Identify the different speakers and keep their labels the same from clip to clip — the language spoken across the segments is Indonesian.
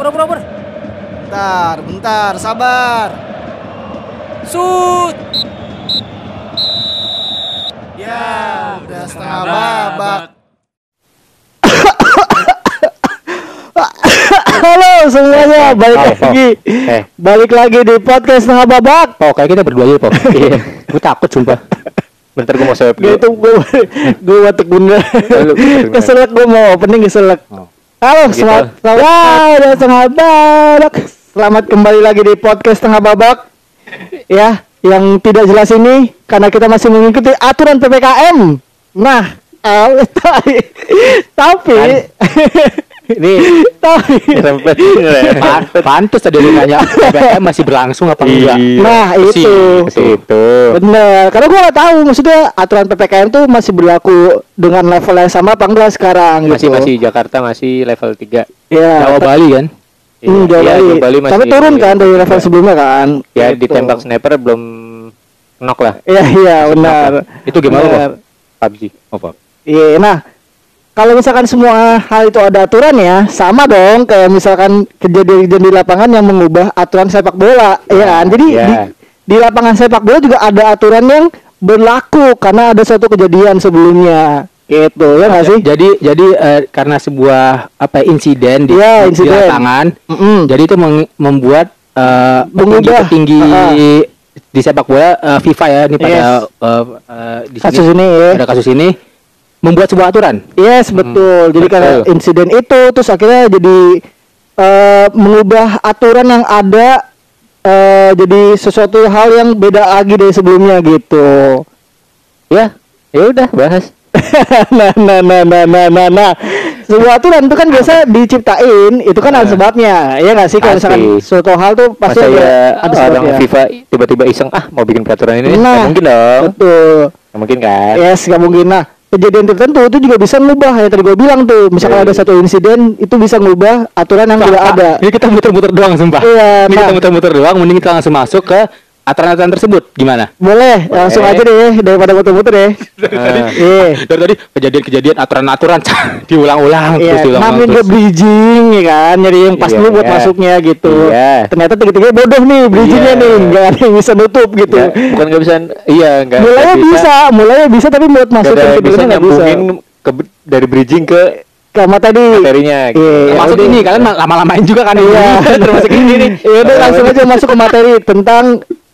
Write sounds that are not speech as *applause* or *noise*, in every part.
Speaker 1: Oper, oper, oper.
Speaker 2: Bentar, bentar, sabar.
Speaker 1: Shoot.
Speaker 2: Ya, udah setengah babak. *coughs* Halo semuanya, balik
Speaker 3: Oh, oh.
Speaker 2: lagi.
Speaker 3: Eh.
Speaker 2: Balik lagi di podcast setengah babak.
Speaker 3: Oh, kayak kita berdua aja, Pok. *coughs* Iya. Gue takut sumpah. Bentar gue mau swipe dulu.
Speaker 2: Gitu gue gue batuk
Speaker 3: lu-
Speaker 2: keselak gue mau opening keselak.
Speaker 3: Oh.
Speaker 2: Halo,
Speaker 3: Gitu.
Speaker 2: selamat selamat setengah babak. Selamat kembali lagi di podcast setengah babak. Ya, yang tidak jelas ini karena kita masih mengikuti aturan PPKM. Nah, eh, *laughs* tapi tapi *laughs*
Speaker 3: Ini
Speaker 2: tapi
Speaker 3: rempet Pa- Pantes tadi lu nanya PPKM masih berlangsung apa enggak?
Speaker 2: Nah, itu.
Speaker 3: situ.
Speaker 2: Bener, karena gue nggak tahu maksudnya aturan ppkm tuh masih berlaku dengan level yang sama apa enggak sekarang gitu.
Speaker 3: masih Jakarta masih level 3.
Speaker 2: Ya,
Speaker 3: Jawa Bali kan?
Speaker 2: Hmm, Jawa
Speaker 3: Iya,
Speaker 2: Bali.
Speaker 3: Jawa Bali masih
Speaker 2: Tapi turun kan dari level sebelumnya kan?
Speaker 3: Ya
Speaker 2: Gitu.
Speaker 3: ditembak sniper belum knock lah.
Speaker 2: Iya iya benar.
Speaker 3: Itu gimana,
Speaker 2: Benar.
Speaker 3: Pok? PUBG. Oh.
Speaker 2: Iya, nah kalau misalkan semua hal itu ada aturan ya, sama dong kayak misalkan kejadian-kejadian di lapangan yang mengubah aturan sepak bola, ya kan? Jadi
Speaker 3: Iya.
Speaker 2: di, di lapangan sepak bola juga ada aturan yang berlaku karena ada suatu kejadian sebelumnya, gitu ya nggak sih?
Speaker 3: Jadi jadi eh, karena sebuah apa ya, insiden di,
Speaker 2: Iya,
Speaker 3: di lapangan,
Speaker 2: Mm-mm.
Speaker 3: jadi itu membuat eh,
Speaker 2: Mengubah. Ah.
Speaker 3: di sepak bola eh, FIFA ya ini pada
Speaker 2: Yes.
Speaker 3: eh, eh, di
Speaker 2: Kasus
Speaker 3: sini
Speaker 2: ini ya.
Speaker 3: pada kasus ini membuat sebuah aturan.
Speaker 2: Yes betul. Jadi karena
Speaker 3: betul.
Speaker 2: insiden itu terus akhirnya jadi eh, mengubah aturan yang ada eh, jadi sesuatu hal yang beda lagi dari sebelumnya gitu.
Speaker 3: Ya, ya udah bahas. *laughs*
Speaker 2: nah, nah, nah, nah, nah, nah, nah. Sebuah aturan itu kan biasa diciptain, itu kan ada
Speaker 3: Nah.
Speaker 2: sebabnya, ya nggak sih? Kalau misalkan suatu hal tuh pasti
Speaker 3: Masa
Speaker 2: ada,
Speaker 3: ya
Speaker 2: ada
Speaker 3: orang. FIFA tiba-tiba iseng ah mau bikin peraturan ini?
Speaker 2: Nah.
Speaker 3: Nggak mungkin dong.
Speaker 2: Betul.
Speaker 3: Nggak mungkin kan?
Speaker 2: Yes, nggak mungkin. Nah, kejadian tertentu itu juga bisa ngubah ya tadi gue bilang tuh. Misalkan
Speaker 3: Iya,
Speaker 2: ada
Speaker 3: iya.
Speaker 2: satu insiden itu bisa ngubah aturan yang tidak ada.
Speaker 3: Ini kita muter-muter doang sumpah.
Speaker 2: Iya,
Speaker 3: Ini kita muter-muter doang, mending kita langsung masuk ke aturan-aturan tersebut. Gimana?
Speaker 2: Boleh, langsung aja deh daripada muter-muter ya. *laughs*
Speaker 3: Ah.
Speaker 2: Iya.
Speaker 3: Dari tadi kejadian-kejadian aturan-aturan *laughs* diulang-ulang
Speaker 2: Iya,
Speaker 3: terus diulang-ulang
Speaker 2: juga
Speaker 3: terus.
Speaker 2: bridging ya kan, nyari yang pas
Speaker 3: Iya,
Speaker 2: dulu buat
Speaker 3: iya.
Speaker 2: masuknya gitu.
Speaker 3: Iya.
Speaker 2: Ternyata tiga-tiga bodoh nih bridgingnya
Speaker 3: Iya.
Speaker 2: nih, nggak ada yang bisa nutup gitu.
Speaker 3: Nggak- bukan nggak bisa iya nggak
Speaker 2: mulanya
Speaker 3: nggak
Speaker 2: bisa, mulanya bisa tapi buat
Speaker 3: ada
Speaker 2: ke
Speaker 3: bisa
Speaker 2: nggak bisa.
Speaker 3: nyambungin ke dari bridging ke
Speaker 2: Sama tadi.
Speaker 3: materinya gitu.
Speaker 2: Iya,
Speaker 3: Masuk
Speaker 2: udah.
Speaker 3: ini kalian lama-lamain juga kan
Speaker 2: Iya, *laughs*
Speaker 3: termasuk ini nih.
Speaker 2: Ya udah langsung aja masuk ke materi tentang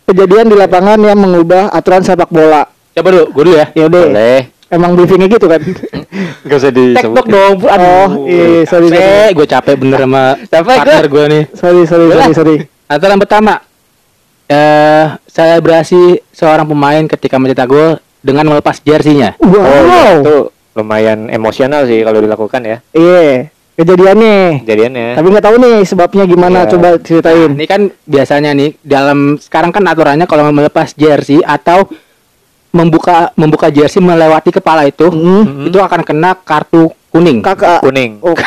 Speaker 2: kejadian di lapangan yang mengubah aturan sepak bola.
Speaker 3: Coba dulu, gue dulu ya.
Speaker 2: Ya udah.
Speaker 3: Boleh.
Speaker 2: Emang briefingnya gitu kan? *laughs*
Speaker 3: Gak usah disebut.
Speaker 2: Tektok dong. Oh, iya, sorry, sorry.
Speaker 3: gue capek bener sama
Speaker 2: Capek
Speaker 3: partner gue nih.
Speaker 2: Sorry, sorry, sorry, sorry.
Speaker 3: Aturan pertama, eh selebrasi seorang pemain ketika mencetak gol dengan melepas jersinya.
Speaker 2: Wow.
Speaker 3: Oh, iya, itu lumayan emosional sih kalau dilakukan ya
Speaker 2: Iya, kejadiannya.
Speaker 3: kejadiannya.
Speaker 2: Tapi nggak tahu nih sebabnya gimana.
Speaker 3: Iya.
Speaker 2: Coba ceritain.
Speaker 3: Ini kan biasanya nih dalam sekarang kan aturannya kalau melepas jersey atau membuka membuka jersey melewati kepala itu
Speaker 2: Hmm.
Speaker 3: itu akan kena kartu kuning.
Speaker 2: Kakak.
Speaker 3: kuning.
Speaker 2: Oh. *laughs*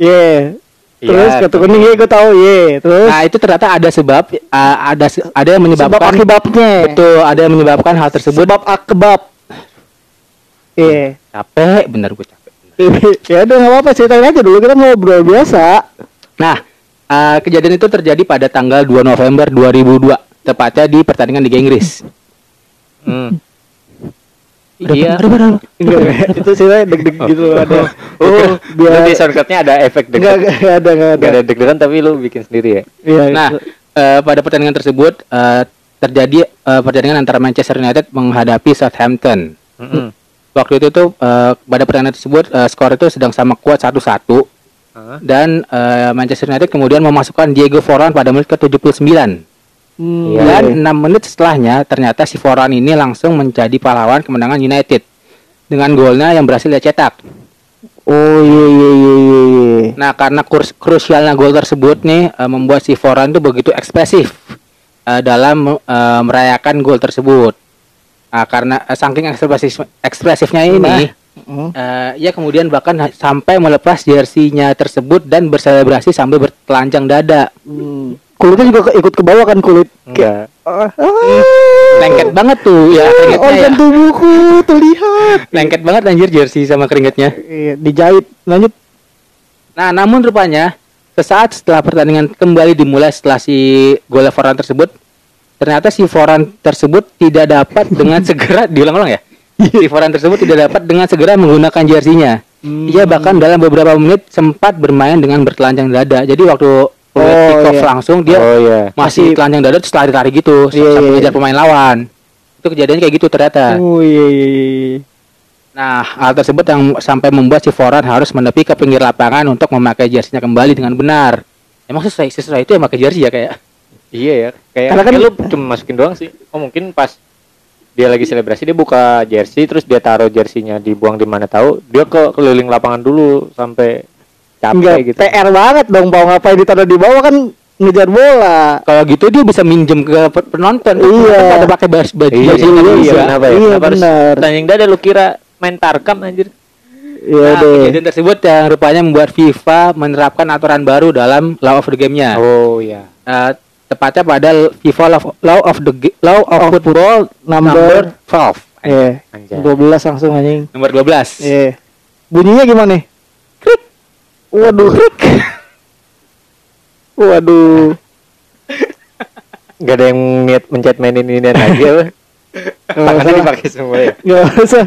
Speaker 2: Iya. Terus
Speaker 3: Iya,
Speaker 2: kartu kuning ya gue tahu ya. Terus
Speaker 3: Nah, itu ternyata ada sebab uh, ada ada yang
Speaker 2: sebab
Speaker 3: menyebabkan
Speaker 2: akibatnya.
Speaker 3: betul ada yang menyebabkan hal tersebut.
Speaker 2: Sebab akebab. Iya.
Speaker 3: Capek, bener gue capek.
Speaker 2: ya udah nggak apa-apa ceritain aja dulu kita ngobrol biasa.
Speaker 3: Nah, uh, kejadian itu terjadi pada tanggal 2 November 2002, tepatnya di pertandingan Liga Inggris.
Speaker 2: Hmm.
Speaker 3: Iya.
Speaker 2: Enggak. itu sih deg-deg gitu ada.
Speaker 3: Oh,
Speaker 2: biar
Speaker 3: Nanti shortcutnya ada efek
Speaker 2: enggak
Speaker 3: deg
Speaker 2: enggak ada enggak ada.
Speaker 3: Gak ada deg-degan tapi lu bikin sendiri ya.
Speaker 2: Iya.
Speaker 3: Nah, eh, pada pertandingan tersebut eh, terjadi eh, pertandingan antara Manchester United menghadapi Southampton.
Speaker 2: Hmm.
Speaker 3: Waktu itu tuh eh, pada pertandingan tersebut eh, skor itu sedang sama kuat 1-1 dan eh, Manchester United kemudian memasukkan Diego Forlan pada menit ke-79.
Speaker 2: Hmm,
Speaker 3: Dan
Speaker 2: iya.
Speaker 3: 6 menit setelahnya ternyata si Forlan ini langsung menjadi pahlawan kemenangan United dengan golnya yang berhasil dia cetak.
Speaker 2: Oh iya iya iya iya. iya.
Speaker 3: Nah, karena kurs krusialnya gol tersebut nih eh, membuat si Forlan itu begitu ekspresif eh, dalam eh, merayakan gol tersebut. Nah, karena eh, saking ekspresif ekspresifnya ini,
Speaker 2: Hmm.
Speaker 3: eh, ia kemudian bahkan sampai melepas jersinya tersebut dan berselebrasi sambil bertelanjang dada.
Speaker 2: Hmm. Kulitnya juga ke- ikut ke bawah kan kulit.
Speaker 3: Enggak.
Speaker 2: Ah,
Speaker 3: Lengket banget tuh ya keringetnya ya.
Speaker 2: organ tubuhku terlihat.
Speaker 3: Lengket banget anjir jersey sama keringetnya.
Speaker 2: Iya, dijahit. Lanjut.
Speaker 3: Nah, namun rupanya sesaat setelah pertandingan kembali dimulai setelah si gol Voran tersebut, ternyata si Voran tersebut tidak dapat dengan *laughs* segera diulang-ulang ya. Si Voran tersebut tidak dapat dengan segera menggunakan jersinya. Ia bahkan dalam beberapa menit sempat bermain dengan bertelanjang dada. Jadi waktu
Speaker 2: Oh,
Speaker 3: kick off
Speaker 2: iya.
Speaker 3: langsung dia
Speaker 1: oh iya.
Speaker 3: masih telanjang dada terus lari-lari gitu
Speaker 2: Iya,
Speaker 3: sampai
Speaker 2: iya,
Speaker 3: ngejar
Speaker 2: iya.
Speaker 3: pemain lawan. Itu kejadiannya kayak gitu ternyata.
Speaker 2: Oh iya iya iya.
Speaker 3: Nah, hal tersebut yang sampai membuat si Voran harus menepi ke pinggir lapangan untuk memakai jersinya kembali dengan benar. Emang sesuai sesuai itu ya pakai jersey ya kayak.
Speaker 1: Iya ya. Kayak
Speaker 2: Karena kan-
Speaker 1: lu cuma masukin doang sih. Oh mungkin pas dia lagi selebrasi dia buka jersey terus dia taruh jersinya dibuang di mana tahu dia ke keliling lapangan dulu sampai capek
Speaker 2: Enggak
Speaker 1: gitu.
Speaker 2: PR banget dong mau ngapain ditaruh di bawah kan ngejar bola.
Speaker 3: Kalau gitu dia bisa minjem ke pe- penonton.
Speaker 2: Iya.
Speaker 3: Ada pakai baju baju
Speaker 1: Iya,
Speaker 3: jersey
Speaker 1: iya,
Speaker 3: juga.
Speaker 1: iya, kenapa ya?
Speaker 2: Iya,
Speaker 1: Kenapa harus
Speaker 2: benar.
Speaker 1: Tanyang dada lu kira main tarkam anjir.
Speaker 2: Iya
Speaker 3: Nah,
Speaker 2: deh.
Speaker 3: kejadian tersebut yang rupanya membuat FIFA menerapkan aturan baru dalam law of the game-nya.
Speaker 1: Oh iya.
Speaker 3: Eh, tepatnya pada FIFA law of, law of the law of football
Speaker 2: Number-
Speaker 3: number 12.
Speaker 2: Iya.
Speaker 1: Anjay.
Speaker 2: 12 langsung anjing.
Speaker 3: Nomor 12.
Speaker 2: Iya. Bunyinya gimana? Krik. Waduh. Krik. *laughs* Waduh. *laughs*
Speaker 1: Gak ada yang niat mencet mainin ini dan lagi apa? Tangannya
Speaker 2: usah.
Speaker 1: dipakai semua ya.
Speaker 2: Gak usah.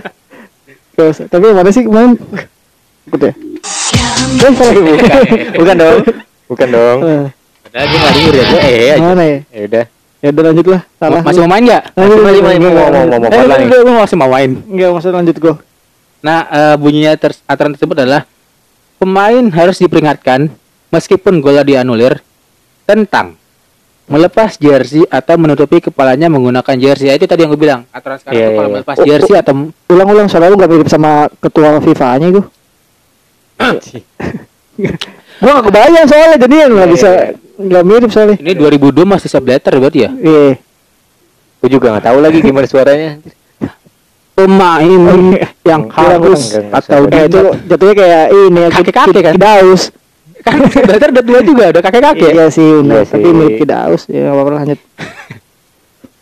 Speaker 2: Gak usah. Tapi mana sih kemarin? Ikut ya? Eh.
Speaker 1: Bukan dong. *laughs* Bukan dong.
Speaker 2: Eh,
Speaker 3: Padahal gue nggak denger ya. Gue eh aja.
Speaker 2: Mana ya?
Speaker 1: Ya udah.
Speaker 2: Ya udah lanjut lah. Salah.
Speaker 3: Masih mau main nggak?
Speaker 1: Masih
Speaker 2: lanjut,
Speaker 1: main, mau- mau- mau- mau
Speaker 3: Eh, gue gue masih mau main.
Speaker 2: Enggak maksud lanjut gua.
Speaker 3: Nah, eh, bunyinya ter- aturan tersebut adalah pemain harus diperingatkan meskipun golnya dianulir tentang melepas jersey atau menutupi kepalanya menggunakan jersey. Ya, itu tadi yang gue bilang. Aturan sekarang
Speaker 1: Iya,
Speaker 3: tuh
Speaker 1: iya,
Speaker 3: kalau
Speaker 1: iya.
Speaker 3: melepas jersey atau
Speaker 2: Ulang-ulang soalnya lu gak mirip sama ketua FIFA-nya gua. *coughs* Gua gak kebayang soalnya jadi nggak
Speaker 1: Iya,
Speaker 2: bisa
Speaker 1: iya,
Speaker 2: nggak mirip soalnya.
Speaker 3: ini 2002 masih subletter berarti ya?
Speaker 2: Iya.
Speaker 1: Gue juga nggak tahu lagi gimana suaranya.
Speaker 3: Pemain yang
Speaker 1: Kurang,
Speaker 3: harus
Speaker 1: kurang, kurang,
Speaker 3: atau
Speaker 1: kurang.
Speaker 2: Eh, itu jatuhnya kayak ini
Speaker 3: Kakek-kakek kan?
Speaker 2: Kidaus.
Speaker 3: kan subletter udah tua juga, udah kakek-kakek.
Speaker 2: Iya sih, benar.
Speaker 1: Iya
Speaker 2: Tapi
Speaker 1: sih.
Speaker 2: mirip Kidaus. Ya nggak apa-apa lanjut. *laughs*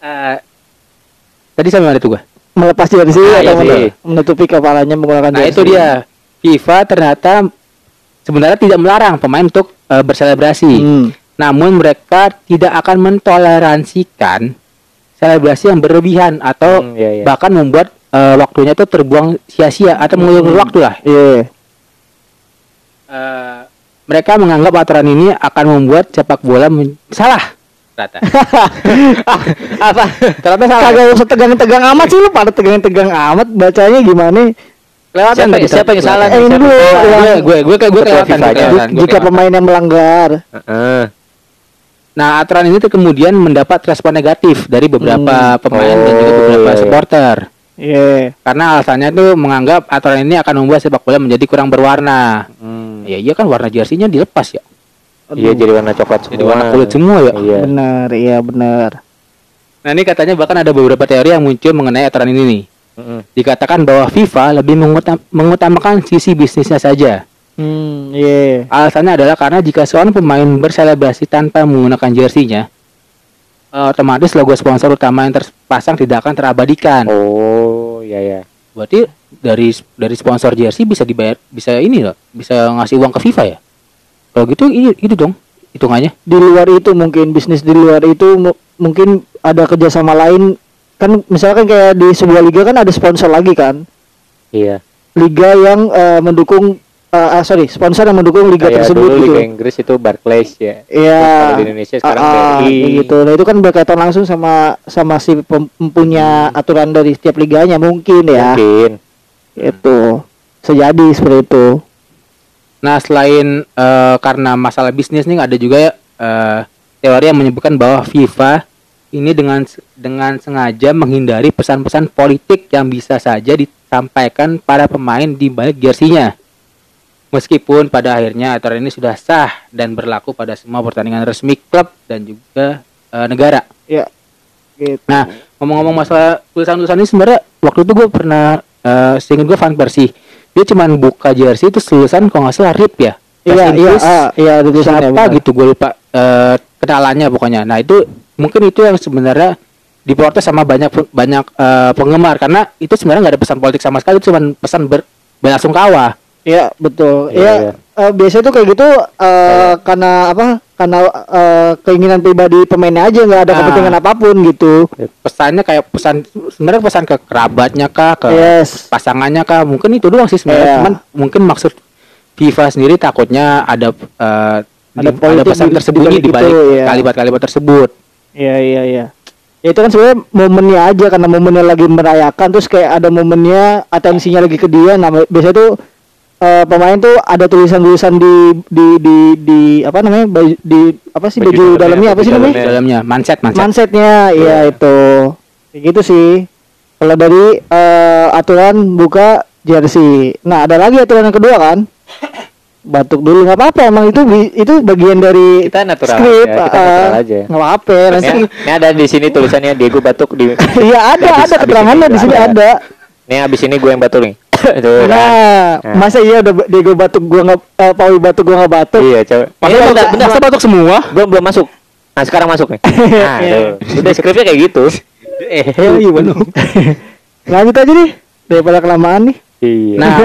Speaker 3: Eh, tadi sampai mana tuh gua?
Speaker 2: Melepas jersey
Speaker 3: Ah,
Speaker 2: atau
Speaker 3: iya
Speaker 2: menutupi kepalanya menggunakan
Speaker 3: Nah
Speaker 2: jersey.
Speaker 3: itu dia FIFA ternyata sebenarnya tidak melarang pemain untuk eh, berselebrasi,
Speaker 2: Hmm.
Speaker 3: Namun mereka tidak akan mentoleransikan selebrasi yang berlebihan atau
Speaker 1: Hmm, iya, iya.
Speaker 3: bahkan membuat eh, waktunya itu terbuang sia-sia atau mengulur waktu lah.
Speaker 2: Iya.
Speaker 3: Eh, mereka menganggap aturan ini akan membuat sepak bola men- salah. Ternyata. *laughs* Apa? Ternyata salah.
Speaker 2: Kagak usah tegang-tegang amat sih lu pada tegang-tegang amat bacanya gimana?
Speaker 3: Kelewatan
Speaker 1: Siapa-
Speaker 3: tadi,
Speaker 1: siapa yang salah
Speaker 2: Eh,
Speaker 1: nih?
Speaker 2: ini
Speaker 1: Siapa
Speaker 2: dulu
Speaker 1: yang salah?
Speaker 2: yang-
Speaker 3: Gue gue gue gue
Speaker 1: Ketua
Speaker 3: kelewatan,
Speaker 1: FIFA-nya.
Speaker 3: gue kelewatan, gue
Speaker 2: Jika
Speaker 3: kelewatan.
Speaker 2: pemain yang melanggar.
Speaker 1: Heeh.
Speaker 3: Nah, aturan ini tuh kemudian mendapat respon negatif dari beberapa
Speaker 2: Hmm.
Speaker 3: pemain dan juga
Speaker 1: Oh,
Speaker 3: beberapa
Speaker 1: iya.
Speaker 3: supporter.
Speaker 2: Iya.
Speaker 3: Karena alasannya tuh menganggap aturan ini akan membuat sepak bola menjadi kurang berwarna.
Speaker 1: Hmm.
Speaker 3: Ya iya kan warna jersinya dilepas ya.
Speaker 1: Iya jadi warna coklat semua.
Speaker 3: Jadi warna kulit semua ya.
Speaker 1: Iya.
Speaker 2: Benar, iya benar.
Speaker 3: Nah, ini katanya bahkan ada beberapa teori yang muncul mengenai aturan ini nih.
Speaker 1: Mm-mm.
Speaker 3: Dikatakan bahwa FIFA lebih mengutam- mengutamakan sisi bisnisnya saja.
Speaker 2: Hmm, iya.
Speaker 3: Alasannya adalah karena jika seorang pemain berselebrasi tanpa menggunakan jersinya, eh, otomatis logo sponsor utama yang terpasang tidak akan terabadikan.
Speaker 1: Oh, iya ya.
Speaker 3: Berarti dari dari sponsor jersey bisa dibayar bisa ini loh, bisa ngasih uang ke FIFA ya? Kalau gitu ini itu dong hitungannya.
Speaker 2: Di luar itu mungkin bisnis di luar itu mu- mungkin ada kerjasama lain kan misalkan kayak di sebuah liga kan ada sponsor lagi kan
Speaker 1: Iya.
Speaker 2: liga yang eh, mendukung eh, ah, sorry sponsor yang mendukung liga
Speaker 1: Kayak
Speaker 2: tersebut
Speaker 1: dulu
Speaker 2: gitu
Speaker 1: Liga Inggris itu Barclays ya.
Speaker 2: Iya.
Speaker 1: Kalau di Indonesia sekarang BRI.
Speaker 2: kayak gitu. Nah, itu kan berkaitan langsung sama sama si pem- mempunyya aturan dari setiap liganya mungkin ya.
Speaker 1: Mungkin.
Speaker 2: Itu. Sejadi seperti itu.
Speaker 3: Nah selain eh, karena masalah bisnis nih ada juga ya eh, teori yang menyebutkan bahwa FIFA ini dengan dengan sengaja menghindari pesan-pesan politik yang bisa saja disampaikan para pemain di balik jersinya. Meskipun pada akhirnya aturan ini sudah sah dan berlaku pada semua pertandingan resmi klub dan juga eh, negara.
Speaker 2: Ya. Gitu.
Speaker 3: Nah, ngomong-ngomong masalah tulisan-tulisan ini sebenarnya waktu itu gue pernah uh, seingat gue fan Persie. Dia cuman buka jersey itu tulisan kalau nggak salah RIP ya.
Speaker 2: Iya, iya, ah, iya
Speaker 3: Siapa
Speaker 2: benar.
Speaker 3: gitu gue lupa eh kenalannya pokoknya. Nah, itu mungkin itu yang sebenarnya diprotes sama banyak banyak eh, penggemar karena itu sebenarnya nggak ada pesan politik sama sekali, itu cuma pesan ber, belasungkawa.
Speaker 2: Iya betul.
Speaker 1: Iya,
Speaker 2: iya. eh, biasanya tuh kayak gitu eh, karena apa? Karena eh, keinginan pribadi pemainnya aja nggak ada
Speaker 3: Ah.
Speaker 2: kepentingan apa pun gitu.
Speaker 3: pesannya kayak pesan sebenarnya pesan ke kerabatnya kah ke
Speaker 2: Yes.
Speaker 3: pasangannya kah mungkin itu doang sih sebenarnya
Speaker 2: Iya.
Speaker 3: cuman mungkin maksud FIFA sendiri takutnya ada eh,
Speaker 2: Ada
Speaker 3: di-
Speaker 2: politik
Speaker 3: pesan
Speaker 2: di-
Speaker 3: tersembunyi
Speaker 2: di balik
Speaker 3: balik
Speaker 2: itu, iya.
Speaker 3: kalimat-kalimat tersebut
Speaker 2: Iya iya iya. Ya itu kan sebenarnya momennya aja karena momennya lagi merayakan terus kayak ada momennya atensinya lagi ke dia. Nah biasanya tuh eh, pemain tuh ada tulisan-tulisan di di di di apa namanya baju, di apa sih
Speaker 1: Baju
Speaker 2: baju,
Speaker 1: dalamnya,
Speaker 2: apa sih namanya?
Speaker 1: dalamnya.
Speaker 3: dalamnya manset manset
Speaker 2: Mansetnya iya itu. Kayak gitu sih. Kalau dari eh, aturan buka jersey. Nah ada lagi aturan yang kedua kan? Batuk dulu nggak apa-apa emang itu itu bagian dari
Speaker 1: Kita natural
Speaker 2: script,
Speaker 1: aja, kita
Speaker 2: eh,
Speaker 1: natural aja.
Speaker 2: nggak apa-apa nanti
Speaker 1: ini ada di sini tulisannya Diego batuk di *laughs*
Speaker 2: Iya ada
Speaker 1: Abis-
Speaker 2: ada keterangannya di sini
Speaker 1: ada.
Speaker 2: ada.
Speaker 1: Nih abis ini gue yang batuk nih. *laughs* Tuh, kan.
Speaker 2: Nah, masa iya udah Diego batuk gua nggak eh, Paui batuk gua nggak batuk.
Speaker 1: Iya, coba.
Speaker 3: Masa
Speaker 1: Ini
Speaker 3: bentar,
Speaker 1: bentar,
Speaker 3: batuk semua
Speaker 1: belum belum masuk. Nah, sekarang masuk nih. *laughs* Nah, tuh. Udah skripnya kayak gitu.
Speaker 3: eh
Speaker 2: iya *laughs* benar. Lanjut aja nih daripada kelamaan nih.
Speaker 1: Iya.
Speaker 3: nah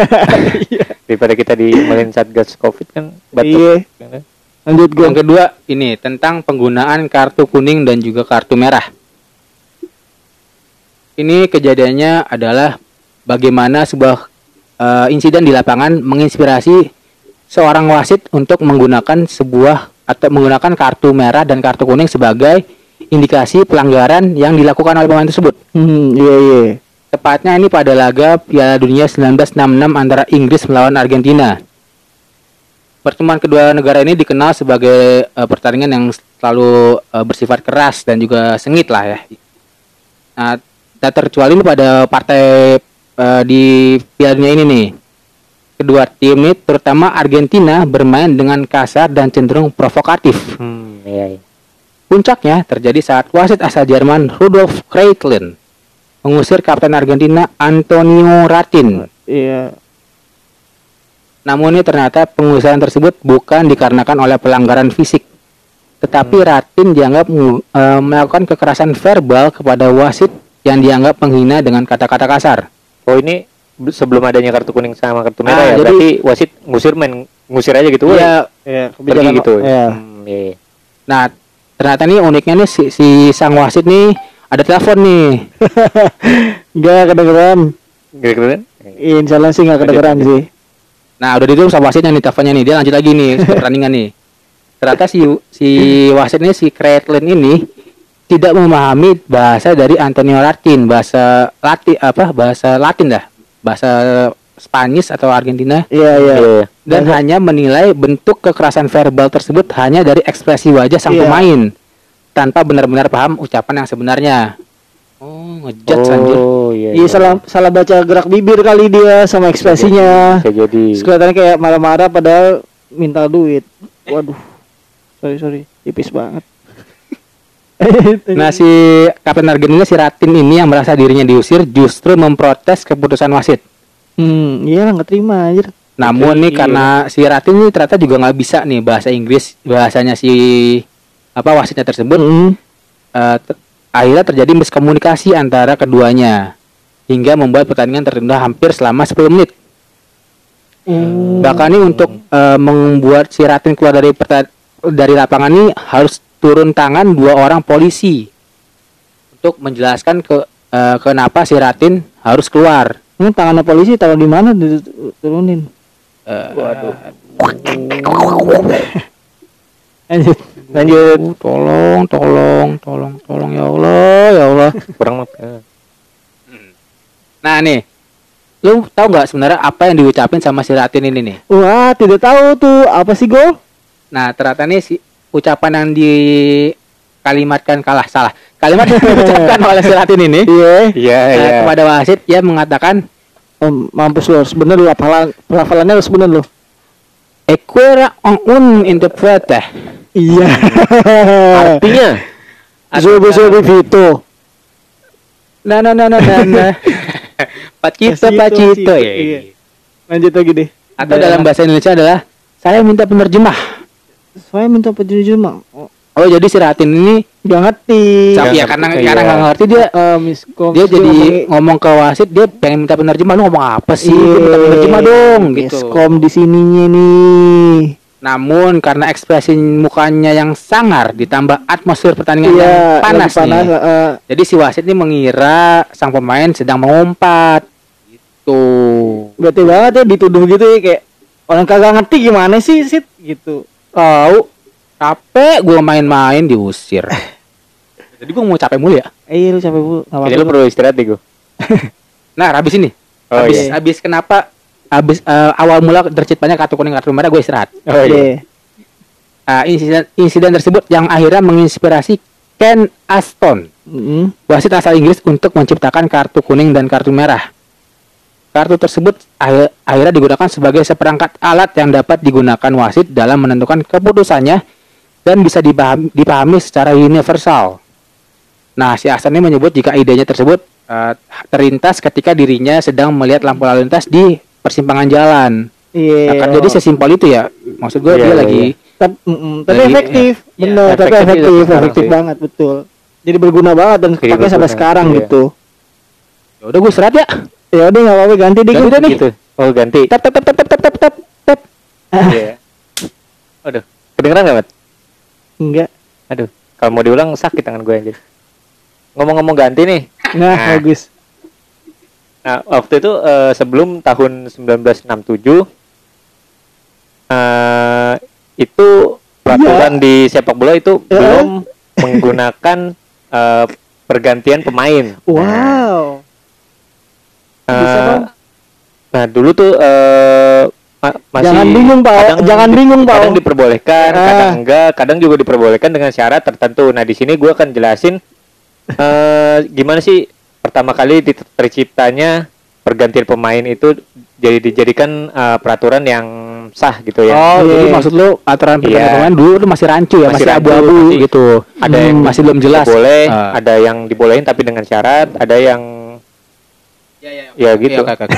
Speaker 1: daripada kita diemelin satgas Covid kan batuk.
Speaker 2: Iya. Lanjut gua.
Speaker 3: yang kedua ini tentang penggunaan kartu kuning dan juga kartu merah ini kejadiannya adalah bagaimana sebuah eh, insiden di lapangan menginspirasi seorang wasit untuk menggunakan sebuah atau menggunakan kartu merah dan kartu kuning sebagai indikasi pelanggaran yang dilakukan oleh pemain tersebut.
Speaker 2: Hmm, iya iya.
Speaker 3: Tepatnya ini pada laga Piala Dunia 1966 antara Inggris melawan Argentina. Pertemuan kedua negara ini dikenal sebagai eh, pertandingan yang selalu eh, bersifat keras dan juga sengit lah ya. Nah, tak terkecuali pada partai eh, di Piala Dunia ini nih. Kedua tim ini terutama Argentina bermain dengan kasar dan cenderung provokatif.
Speaker 1: Hmm, iya, iya.
Speaker 3: Puncaknya terjadi saat wasit asal Jerman Rudolf Kreitlen mengusir kapten Argentina Antonio Ratin.
Speaker 2: Iya.
Speaker 3: Namun ini ternyata pengusiran tersebut bukan dikarenakan oleh pelanggaran fisik, tetapi Ratin dianggap eh, melakukan kekerasan verbal kepada wasit yang dianggap menghina dengan kata-kata kasar.
Speaker 1: Oh, ini sebelum adanya kartu kuning sama kartu merah
Speaker 3: Ah,
Speaker 1: ya.
Speaker 3: jadi-
Speaker 1: Berarti wasit ngusir main ngusir aja gitu. woy.
Speaker 3: Iya,
Speaker 2: Iya,
Speaker 1: pergi gitu.
Speaker 2: Iya.
Speaker 1: Hmm, iya. iya.
Speaker 3: nah ternyata nih uniknya nih si, si sang wasit nih ada telepon nih. *laughs*
Speaker 2: Enggak kedengeran.
Speaker 1: Keren-keren.
Speaker 2: Insya Allah sih nggak kedengeran sih.
Speaker 3: Nah, udah ditutup sama wasitnya nih teleponnya nih. Dia lanjut lagi nih pertandingan nih. Ternyata si si wasit ini si Kretlin ini tidak memahami bahasa dari Antonio Latin, bahasa Latin apa? Bahasa Latin dah. Bahasa Spanyol atau Argentina
Speaker 2: Iya iya.
Speaker 1: Iya,
Speaker 3: dan hanya menilai bentuk kekerasan verbal tersebut hanya dari ekspresi wajah sang
Speaker 2: Iya.
Speaker 3: pemain tanpa benar-benar paham ucapan yang sebenarnya. Oh, anjir.
Speaker 1: Oh, iya.
Speaker 2: Iya salah salah baca gerak bibir kali dia sama ekspresinya.
Speaker 1: Bisa jadi.
Speaker 2: Kelihatannya kayak marah-marah padahal minta duit. Waduh. Sorry sorry, tipis banget.
Speaker 3: Nah, si Kapten Argentina si Ratin ini yang merasa dirinya diusir justru memprotes keputusan wasit.
Speaker 2: hmm, iya lah nggak terima anjir.
Speaker 3: Namun nih
Speaker 2: Iya.
Speaker 3: karena si Ratin ini ternyata juga nggak bisa nih bahasa Inggris, bahasanya si apa wasitnya tersebut.
Speaker 2: Hmm.
Speaker 3: eh, te- akhirnya terjadi miskomunikasi antara keduanya hingga membuat pertandingan tertunda hampir selama 10 menit.
Speaker 2: Hmm.
Speaker 3: Bahkan nih untuk eh, membuat si Ratin keluar dari dari lapangan ini harus turun tangan dua orang polisi untuk menjelaskan ke eh, kenapa si Ratin harus keluar.
Speaker 2: Ini tangannya polisi taruh di mana diturunin?
Speaker 3: Eh, *laughs*
Speaker 2: Lanjut.
Speaker 1: Lanjut.
Speaker 3: uh, tolong, tolong, tolong, tolong ya Allah, ya Allah.
Speaker 1: Kurang eh.
Speaker 3: Nah nih, lu tahu nggak sebenarnya apa yang diucapin sama si Ratin ini nih?
Speaker 2: Wah, tidak tahu tuh apa sih gol?
Speaker 3: Nah, ternyata nih si ucapan yang dikalimatkan kalah salah. Kalimat yang diucapkan oleh si Latin ini *laughs*
Speaker 2: Iya.
Speaker 1: Iya,
Speaker 3: eh,
Speaker 1: iya.
Speaker 3: kepada wasit ia mengatakan
Speaker 2: Om, mampus lu harus bener lu hafalan pelafalannya harus bener lu.
Speaker 3: Equera on un.
Speaker 2: Iya. *laughs*
Speaker 1: Artinya
Speaker 2: Zobo zobo Vito.
Speaker 3: Nah, nah, nah, nah, nah, nah. *laughs* Pacito, pacito ya.
Speaker 2: Iya. Lanjut lagi deh.
Speaker 3: Atau dalam bahasa Indonesia adalah saya minta penerjemah.
Speaker 2: Saya minta penerjemah. Oh,
Speaker 3: Oh jadi si Ratin ini
Speaker 2: Gak ngerti.
Speaker 3: Tapi
Speaker 1: Nggak
Speaker 3: ya karena
Speaker 1: ngerti,
Speaker 3: karena
Speaker 1: iya.
Speaker 3: nggak ngerti dia
Speaker 2: Eh, miskom.
Speaker 3: dia jadi
Speaker 2: ngomongin-
Speaker 3: ngomong ke wasit dia pengen minta penerjemah lu ngomong apa sih
Speaker 2: Iya,
Speaker 3: Lu minta penerjemah dong gitu
Speaker 2: Miskom di sininya nih.
Speaker 3: namun karena ekspresi mukanya yang sangar ditambah atmosfer pertandingan
Speaker 2: Iya,
Speaker 3: yang panas,
Speaker 2: lagi panas
Speaker 3: nih
Speaker 2: eh,
Speaker 3: jadi si wasit ini mengira sang pemain sedang mengumpat gitu
Speaker 2: bete banget ya dituduh gitu ya kayak orang kagak ngerti gimana sih sit gitu.
Speaker 3: Tahu capek gue main-main diusir jadi gue mau capek mulu ya
Speaker 2: Eh, iya lu capek bu. Nggak
Speaker 1: Jadi lu perlu istirahat deh gue. *laughs*
Speaker 3: nah habis ini
Speaker 1: Oh
Speaker 3: habis
Speaker 1: iya.
Speaker 3: habis kenapa habis eh, awal mula tercit banyak kartu kuning kartu merah gue istirahat
Speaker 1: Oh iya.
Speaker 3: Ah, insiden insiden tersebut yang akhirnya menginspirasi Ken Aston
Speaker 2: Mm-mm.
Speaker 3: wasit asal Inggris untuk menciptakan kartu kuning dan kartu merah. Kartu tersebut akhir- akhirnya digunakan sebagai seperangkat alat yang dapat digunakan wasit dalam menentukan keputusannya dan bisa dipahami, dipahami secara universal. Nah, si Aston ini menyebut jika idenya tersebut eh, terlintas ketika dirinya sedang melihat lampu lalu lintas di persimpangan jalan.
Speaker 2: Iya.
Speaker 3: Nah, kan jadi sesimpel itu ya. Maksud gue
Speaker 1: Iya,
Speaker 3: dia
Speaker 1: iya,
Speaker 3: lagi
Speaker 2: Tap- mm-mm, tapi
Speaker 3: Lagi-
Speaker 2: efektif,
Speaker 3: iya.
Speaker 2: bener,
Speaker 1: Iya,
Speaker 2: tapi
Speaker 1: efektif
Speaker 2: efektif, efektif banget betul. Jadi berguna banget dan pakai sampai sekarang
Speaker 1: iya.
Speaker 2: gitu.
Speaker 3: ya udah gue serat ya.
Speaker 2: Ya udah nggak apa-apa ganti deh.
Speaker 3: Deh nih.
Speaker 1: Gitu. Oh ganti.
Speaker 3: Tap tap tap tap tap tap tap tap.
Speaker 1: Iya. Aduh. Kedengeran nggak, Mat?
Speaker 2: Enggak.
Speaker 1: Aduh. Kalau mau diulang sakit tangan gue anjir. Ngomong-ngomong ganti nih.
Speaker 2: Nah,
Speaker 1: Nah.
Speaker 2: bagus.
Speaker 1: Nah, waktu itu eh, sebelum tahun 1967 eh itu peraturan di sepak bola itu
Speaker 2: Ya.
Speaker 1: belum menggunakan eh, pergantian pemain.
Speaker 2: Wow. Bisa, Bang?
Speaker 1: nah, dulu tuh eh, ma- masih
Speaker 2: Jangan bingung, Pak.
Speaker 1: kadang
Speaker 2: Jangan bingung, Pak.
Speaker 1: Kadang diperbolehkan,
Speaker 2: Ah.
Speaker 1: kadang enggak, kadang juga diperbolehkan dengan syarat tertentu. Nah, di sini gua akan jelasin eh gimana sih pertama kali terciptanya pergantian pemain itu jadi dijadikan eh, peraturan yang sah gitu ya.
Speaker 3: Oh,
Speaker 2: Iya.
Speaker 3: jadi maksud lu aturan
Speaker 1: Iya.
Speaker 3: pergantian pemain dulu tuh masih rancu ya,
Speaker 1: Masih
Speaker 3: abu-abu gitu.
Speaker 1: ada yang
Speaker 3: masih belum jelas.
Speaker 1: boleh,
Speaker 3: Ah.
Speaker 1: ada yang dibolehin tapi dengan syarat, ada yang ya gitu.
Speaker 3: Iya, oke, oke, oke.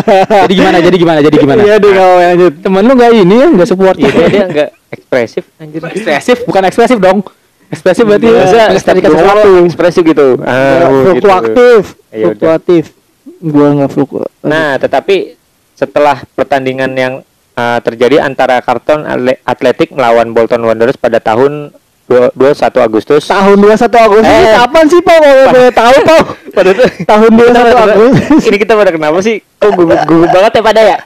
Speaker 3: *laughs* jadi gimana? Jadi gimana? Jadi gimana?
Speaker 2: Iya deh kalau lanjut.
Speaker 3: Temen lu nggak ini ya, nggak support
Speaker 1: Iya, dia, dia enggak ekspresif anjir.
Speaker 3: ekspresif, bukan ekspresif dong. Ekspresif berarti
Speaker 1: Biasa
Speaker 3: melestarikan
Speaker 1: gua
Speaker 3: sesuatu.
Speaker 1: ekspresif gitu. Ah,
Speaker 2: Ya,
Speaker 1: gitu.
Speaker 2: fluktuatif.
Speaker 1: Ya.
Speaker 2: Fluktuatif. Gua nggak fluktuatif.
Speaker 1: Nah, tetapi setelah pertandingan yang uh, terjadi antara Carlton Ale- Athletic melawan Bolton Wanderers pada tahun 21 Agustus.
Speaker 2: tahun 21 Agustus
Speaker 1: Eh.
Speaker 2: kapan sih Pak kalau boleh tahu Pak? *laughs*
Speaker 1: Pada
Speaker 2: tahun 21 Agustus.
Speaker 1: ini kita pada kenapa sih? Oh, gugup, gugup *laughs* banget ya pada ya.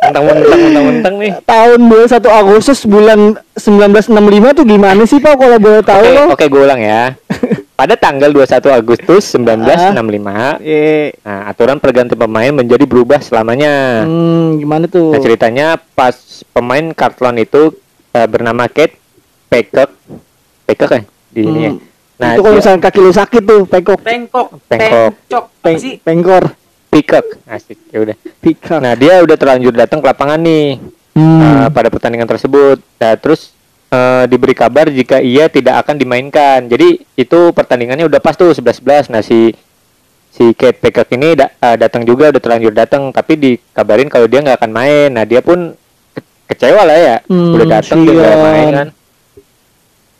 Speaker 1: Mentang-mentang nih.
Speaker 2: tahun 21 Agustus bulan 1965 tuh gimana sih Pak kalau boleh tahu
Speaker 1: Oke,
Speaker 2: lo?
Speaker 1: oke gue ulang ya. *laughs* Pada tanggal 21 Agustus 1965,
Speaker 2: Eh,
Speaker 1: nah aturan pergantian pemain menjadi berubah selamanya.
Speaker 2: hmm, gimana tuh?
Speaker 1: Nah ceritanya pas pemain Carlton itu eh, bernama Kate Peacock, Peacock ya di ini ya.
Speaker 2: Hmm.
Speaker 1: Nah
Speaker 2: itu kalau misalnya kaki lu sakit tuh, pengkok,
Speaker 3: Pengkok,
Speaker 1: Pengkok.
Speaker 2: peng, pengkor,
Speaker 1: Peacock, asik ya udah.
Speaker 2: pika.
Speaker 1: Nah dia udah terlanjur datang ke lapangan nih
Speaker 2: Hmm.
Speaker 1: eh, pada pertandingan tersebut. Nah terus eh, diberi kabar jika ia tidak akan dimainkan. Jadi itu pertandingannya udah pas tuh 11-11. Nah si si Kate Peacock ini da- eh, datang juga udah terlanjur datang tapi dikabarin kalau dia nggak akan main. Nah dia pun ke- kecewa lah ya.
Speaker 2: Hmm,
Speaker 1: udah datang dia nggak main kan.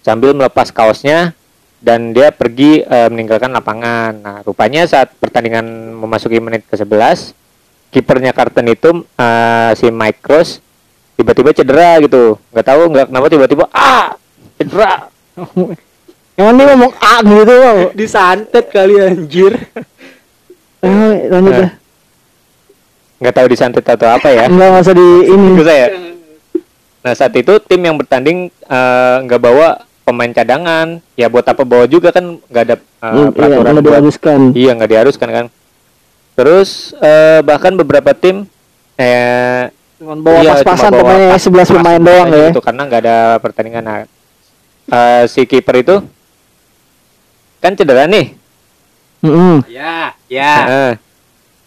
Speaker 1: Sambil melepas kaosnya dan dia pergi eh, meninggalkan lapangan. Nah, rupanya saat pertandingan memasuki menit ke-11, kipernya Carlton itu eh, si Mike Cross tiba-tiba cedera gitu. nggak tahu nggak kenapa tiba-tiba ah cedera. *laughs*
Speaker 2: Emang dia ngomong ah gitu? *laughs*
Speaker 3: Disantet kali anjir. *laughs*
Speaker 2: Eh, lanjut dah.
Speaker 1: nggak tahu disantet atau apa ya.
Speaker 2: Enggak masa di ini.
Speaker 1: Nah saat itu tim yang bertanding nggak bawa pemain cadangan. Ya buat apa bawa juga kan nggak ada eh,
Speaker 2: Iya,
Speaker 1: peraturan buat
Speaker 2: diharuskan.
Speaker 1: Iya nggak diharuskan kan. Terus eh, bahkan beberapa tim eh
Speaker 2: Cuman bawa
Speaker 1: iya,
Speaker 2: pas-pasan
Speaker 1: cuma
Speaker 2: pemainnya
Speaker 1: pas-
Speaker 2: 11 pemain
Speaker 1: pas
Speaker 2: doang ya.
Speaker 1: gitu, karena nggak ada pertandingan. Nah, eh, si kiper itu kan cedera nih.
Speaker 2: Heeh.
Speaker 3: Ya, ya.
Speaker 1: Heeh.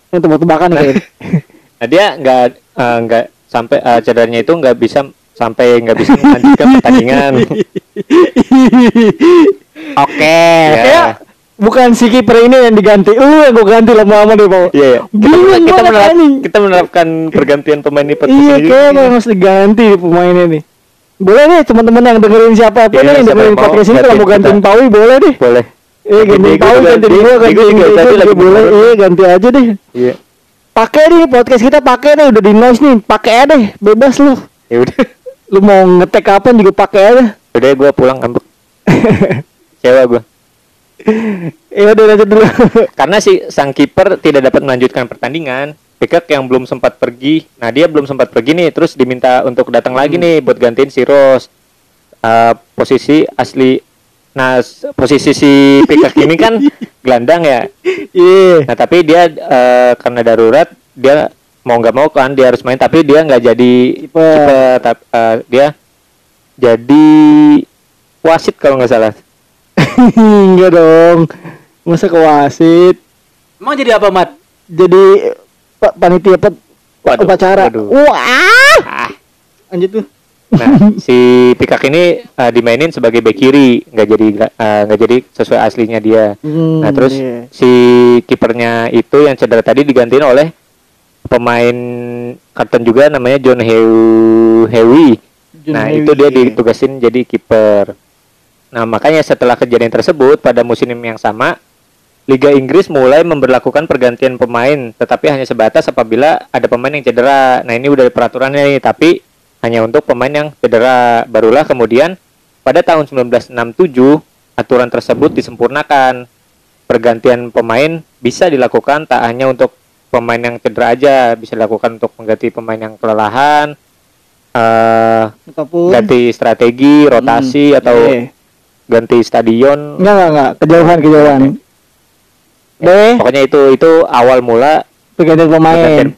Speaker 2: Ini tebak-tebakan nih kayaknya. *laughs*
Speaker 1: Nah dia nggak nggak sampai eh, cederanya itu nggak bisa sampai nggak bisa melanjutkan *laughs* pertandingan.
Speaker 3: Oke.
Speaker 1: Ya.
Speaker 2: Ya, bukan si kiper ini yang diganti. Lu yang gue ganti lama-lama deh, Pak.
Speaker 1: Iya, iya.
Speaker 2: Bingung
Speaker 1: kita, menerap- kita menerapkan pergantian pemain di podcast
Speaker 2: Iya,
Speaker 1: ini.
Speaker 2: kayaknya harus diganti pemainnya nih. Boleh nih teman-teman yang dengerin siapa apa
Speaker 1: Iya,
Speaker 2: nih yang dengerin podcast ini kalau mau
Speaker 1: gantiin.
Speaker 2: Pawi boleh deh.
Speaker 1: Boleh.
Speaker 2: Eh gantiin
Speaker 1: Diego
Speaker 2: Pawi gua
Speaker 1: Diego tadi
Speaker 2: juga
Speaker 1: lagi
Speaker 2: boleh. Iya ganti aja deh.
Speaker 1: Iya.
Speaker 2: Pakai nih podcast kita pakai nih udah di noise nih, pakai aja deh, bebas lu.
Speaker 1: Ya udah.
Speaker 2: Lu mau ngetek kapan juga pakai aja.
Speaker 1: Udah gue pulang ngambek. *laughs* Kecewa gue.
Speaker 2: Ya udah lanjut dulu. *laughs*
Speaker 1: Karena si sang kiper tidak dapat melanjutkan pertandingan. Pikak yang belum sempat pergi. Nah, dia belum sempat pergi nih, terus diminta untuk datang lagi nih buat gantiin si Rose. Eh, posisi asli Nah, posisi si Pikak ini kan *laughs* gelandang ya.
Speaker 2: Iya.
Speaker 1: Nah, tapi dia eh, karena darurat dia mau nggak mau kan dia harus main tapi dia nggak jadi
Speaker 2: Kiper.
Speaker 1: eh, dia jadi wasit kalau nggak salah. *laughs*
Speaker 2: Enggak dong. Masa ke wasit.
Speaker 3: Emang jadi apa, Mat?
Speaker 2: Jadi pa- panitia pet
Speaker 1: Waduh,
Speaker 2: upacara.
Speaker 1: waduh.
Speaker 2: Wah.
Speaker 1: Ah.
Speaker 2: Lanjut tuh.
Speaker 1: Nah, *laughs* si Pikak ini eh, dimainin sebagai bek kiri, nggak jadi eh, nggak jadi sesuai aslinya dia.
Speaker 2: Hmm,
Speaker 1: Nah, terus
Speaker 2: iya.
Speaker 1: si kipernya itu yang cedera tadi digantiin oleh pemain Karton juga namanya John Heu Hewi. Nah, itu dia ditugasin jadi kiper. Nah, makanya setelah kejadian tersebut pada musim yang sama Liga Inggris mulai memberlakukan pergantian pemain, tetapi hanya sebatas apabila ada pemain yang cedera. Nah, ini udah peraturannya nih, tapi hanya untuk pemain yang cedera. Barulah kemudian pada tahun 1967 aturan tersebut disempurnakan. Pergantian pemain bisa dilakukan tak hanya untuk pemain yang cedera aja, bisa dilakukan untuk mengganti pemain yang kelelahan, eh
Speaker 2: Ataupun
Speaker 1: ganti strategi, rotasi atau
Speaker 2: Iya.
Speaker 1: ganti stadion.
Speaker 2: Enggak enggak enggak kejauhan kejauhan. Deh,
Speaker 1: Pokoknya itu itu awal mula
Speaker 2: pergantian pemain.
Speaker 1: pergantian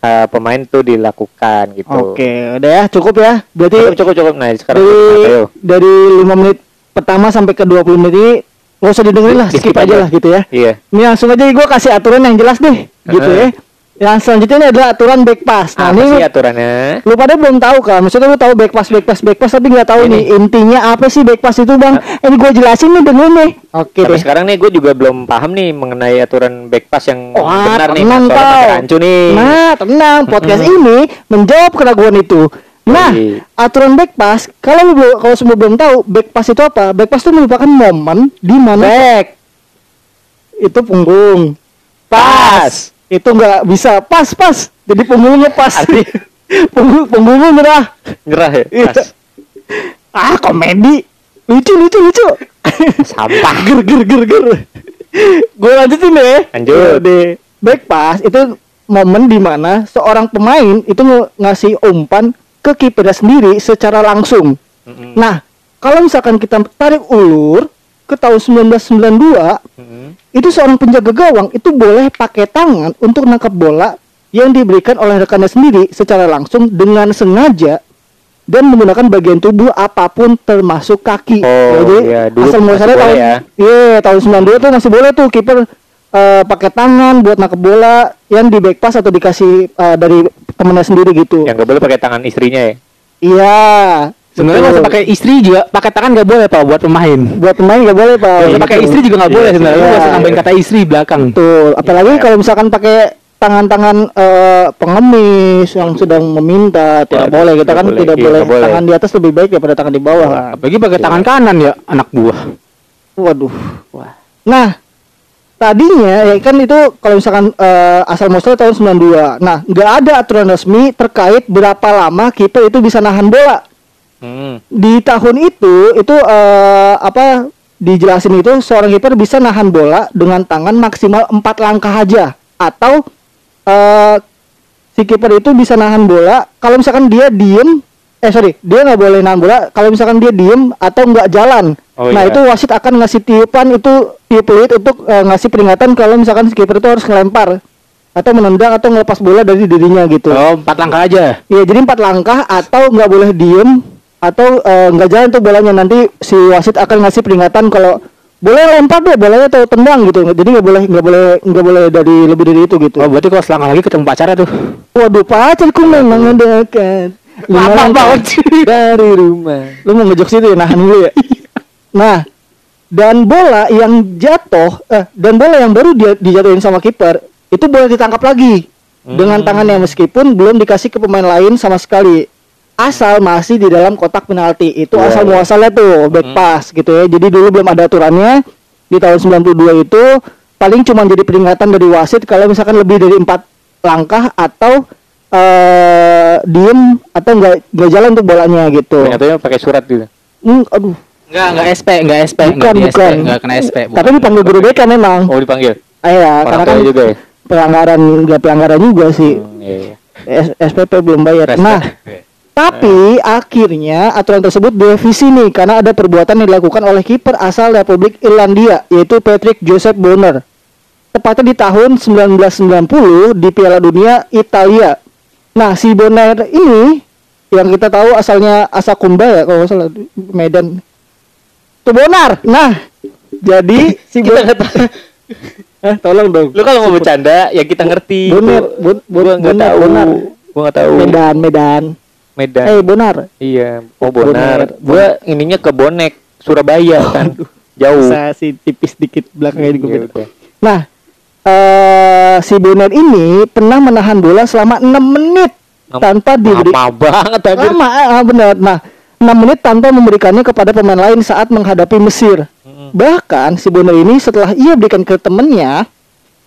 Speaker 1: eh, pemain itu dilakukan gitu.
Speaker 2: Oke, udah ya, cukup ya. Berarti
Speaker 1: Cukup cukup cukup. Nah, sekarang
Speaker 2: dari dari 5 menit pertama sampai ke 20 menit ini usah didengerin lah, skip,
Speaker 1: skip
Speaker 2: aja
Speaker 1: aja.
Speaker 2: lah gitu ya.
Speaker 1: Iya.
Speaker 2: Ini langsung aja gue kasih aturan yang jelas deh, gitu
Speaker 1: Heeh.
Speaker 2: ya. Yang selanjutnya ini adalah aturan back pass. Nah,
Speaker 1: Apa
Speaker 2: ini
Speaker 1: sih aturannya?
Speaker 2: lu pada belum tahu kan? Maksudnya lu tahu back pass, back pass, back pass tapi nggak tahu
Speaker 1: Ini.
Speaker 2: nih intinya apa sih back pass itu, Bang? Ini gue jelasin nih dengerin nih. Oke deh.
Speaker 1: sekarang nih gue juga belum paham nih mengenai aturan back pass yang
Speaker 2: Wah,
Speaker 1: benar nih.
Speaker 2: tenang
Speaker 1: Soalnya
Speaker 2: kau.
Speaker 1: rancu nih.
Speaker 2: Nah, tenang. *laughs* Podcast ini menjawab keraguan itu. Nah, aturan back pass, kalau lu kalau semua belum tahu, back pass itu apa? Back pass itu merupakan momen di mana back itu punggung. Pas. Itu nggak bisa pas pas. Jadi punggungnya pas. *laughs* Punggung punggungnya nyerah.
Speaker 1: Nyerah ya.
Speaker 2: Iya.
Speaker 1: Pas.
Speaker 2: Ah, komedi. Lucu lucu lucu.
Speaker 1: Sampah. *laughs*
Speaker 2: ger ger ger ger. Gue lanjutin deh.
Speaker 1: Lanjut.
Speaker 2: Deh. Back pass itu momen di mana seorang pemain itu ngasih umpan ke kipernya sendiri secara langsung.
Speaker 1: Mm-mm.
Speaker 2: Nah, kalau misalkan kita tarik ulur ke tahun 1992,
Speaker 1: Mm-mm.
Speaker 2: itu seorang penjaga gawang itu boleh pakai tangan untuk nangkap bola yang diberikan oleh rekannya sendiri secara langsung dengan sengaja dan menggunakan bagian tubuh apa pun termasuk kaki.
Speaker 1: Oh,
Speaker 2: Jadi
Speaker 1: iya, dulu
Speaker 2: asal muasalnya tahun
Speaker 1: ya.
Speaker 2: iya tahun 92 tuh masih boleh tuh kiper eh, pakai tangan buat nangkep bola yang di back pass atau dikasih eh, dari temennya sendiri gitu.
Speaker 1: Yang gak boleh pakai tangan istrinya ya.
Speaker 2: Iya.
Speaker 3: Sebenarnya nggak usah pakai istri juga, pakai tangan nggak boleh pak buat pemain.
Speaker 2: buat pemain nggak boleh pak.
Speaker 3: Nggak pakai istri juga nggak
Speaker 1: Iya,
Speaker 3: boleh sebenarnya.
Speaker 2: Iya.
Speaker 3: nggak usah nambahin kata istri belakang.
Speaker 2: Apalagi
Speaker 1: Iya.
Speaker 2: kalau misalkan pakai tangan-tangan eh, pengemis yang sedang meminta tidak
Speaker 1: Waduh,
Speaker 2: boleh kita kan
Speaker 1: boleh.
Speaker 2: tidak
Speaker 1: Iya,
Speaker 2: boleh.
Speaker 1: boleh.
Speaker 2: tangan di atas lebih baik daripada tangan di bawah kan.
Speaker 3: Apalagi pakai tangan kanan ya anak buah.
Speaker 2: Waduh. Nah, tadinya ya kan itu kalau misalkan eh, asal muasal tahun 92. Nah, nggak ada aturan resmi terkait berapa lama kiper itu bisa nahan bola.
Speaker 1: Hmm.
Speaker 2: Di tahun itu itu eh, apa dijelasin itu seorang kiper bisa nahan bola dengan tangan maksimal empat langkah aja atau eh si kiper itu bisa nahan bola kalau misalkan dia diem eh sorry dia nggak boleh nahan bola kalau misalkan dia diem atau nggak jalan
Speaker 1: Oh,
Speaker 2: nah
Speaker 1: iya.
Speaker 2: itu wasit akan ngasih tiupan itu tiup peluit untuk eh, ngasih peringatan kalau misalkan si kiper itu harus ngelempar atau menendang atau ngelepas bola dari dirinya gitu
Speaker 3: Oh empat langkah aja.
Speaker 2: Iya, jadi empat langkah atau nggak boleh diem atau eh, nggak jalan tuh bolanya nanti si wasit akan ngasih peringatan kalau boleh lempar deh bolanya atau tendang gitu. Jadi nggak boleh nggak boleh nggak boleh dari lebih dari itu gitu.
Speaker 3: Oh berarti kalau selangkah lagi ketemu pacarnya tuh.
Speaker 2: Waduh, pacarku memang dekat.
Speaker 3: Lama banget
Speaker 2: dari rumah. Lu mau ngejok situ ya nahan dulu ya. *laughs* nah, dan bola yang jatuh eh dan bola yang baru dia dijatuhin sama kiper itu boleh ditangkap lagi dengan tangannya meskipun belum dikasih ke pemain lain sama sekali. Asal masih di dalam kotak penalti. Itu
Speaker 1: Iya,
Speaker 2: asal
Speaker 1: iya.
Speaker 2: muasalnya tuh back
Speaker 1: Hmm.
Speaker 2: pass gitu ya. Jadi dulu belum ada aturannya. Di tahun 92 itu paling cuma jadi peringatan dari wasit kalau misalkan lebih dari empat langkah atau eh diem atau nggak nggak jalan untuk bolanya gitu.
Speaker 1: Ternyata pakai surat gitu.
Speaker 2: Hmm, aduh.
Speaker 3: Enggak, enggak SP, enggak SP,
Speaker 2: Bukan,
Speaker 3: enggak di SP,
Speaker 2: bukan.
Speaker 3: enggak kena SP.
Speaker 2: Tapi dipanggil guru BK memang.
Speaker 1: Oh dipanggil.
Speaker 2: Ah, ya,
Speaker 1: Orang
Speaker 2: karena kan
Speaker 1: juga ya.
Speaker 2: pelanggaran nggak pelanggaran juga sih.
Speaker 1: Hmm, iya, iya.
Speaker 2: SPP belum bayar.
Speaker 1: Respect.
Speaker 2: Nah, tapi akhirnya aturan tersebut direvisi nih karena ada perbuatan yang dilakukan oleh kiper asal Republik Irlandia yaitu Patrick Joseph Bonner. Tepatnya di tahun 1990 di Piala Dunia Italia. Nah, si Bonner ini yang kita tahu asalnya Asakumba ya kalau salah Medan. Itu Bonar. Nah, jadi *laughs* si Bonner Eh, *laughs* tolong dong.
Speaker 1: Lu kalau mau bercanda ya kita ngerti.
Speaker 2: Boner,
Speaker 1: Gua-
Speaker 2: bon, bon,
Speaker 1: gua nggak
Speaker 2: Bonar,
Speaker 1: tahu.
Speaker 2: Bonar.
Speaker 1: Gua nggak tahu.
Speaker 2: Medan, Medan.
Speaker 1: Medan.
Speaker 2: Eh, Bonar.
Speaker 1: Iya. Oh Bonar.
Speaker 2: Bonar.
Speaker 1: Gua ininya ke Bonek Surabaya kan. Jauh.
Speaker 2: Saya sih tipis dikit belakangnya juga
Speaker 1: Ya
Speaker 2: beda.
Speaker 1: udah.
Speaker 2: Nah, eh si Bonar ini pernah menahan bola selama 6 menit tanpa diberi
Speaker 1: Lama banget anjir.
Speaker 2: lama ah, benar. Nah, 6 menit tanpa memberikannya kepada pemain lain saat menghadapi Mesir.
Speaker 1: Mm-mm.
Speaker 2: Bahkan si Bonner ini setelah ia berikan ke temennya,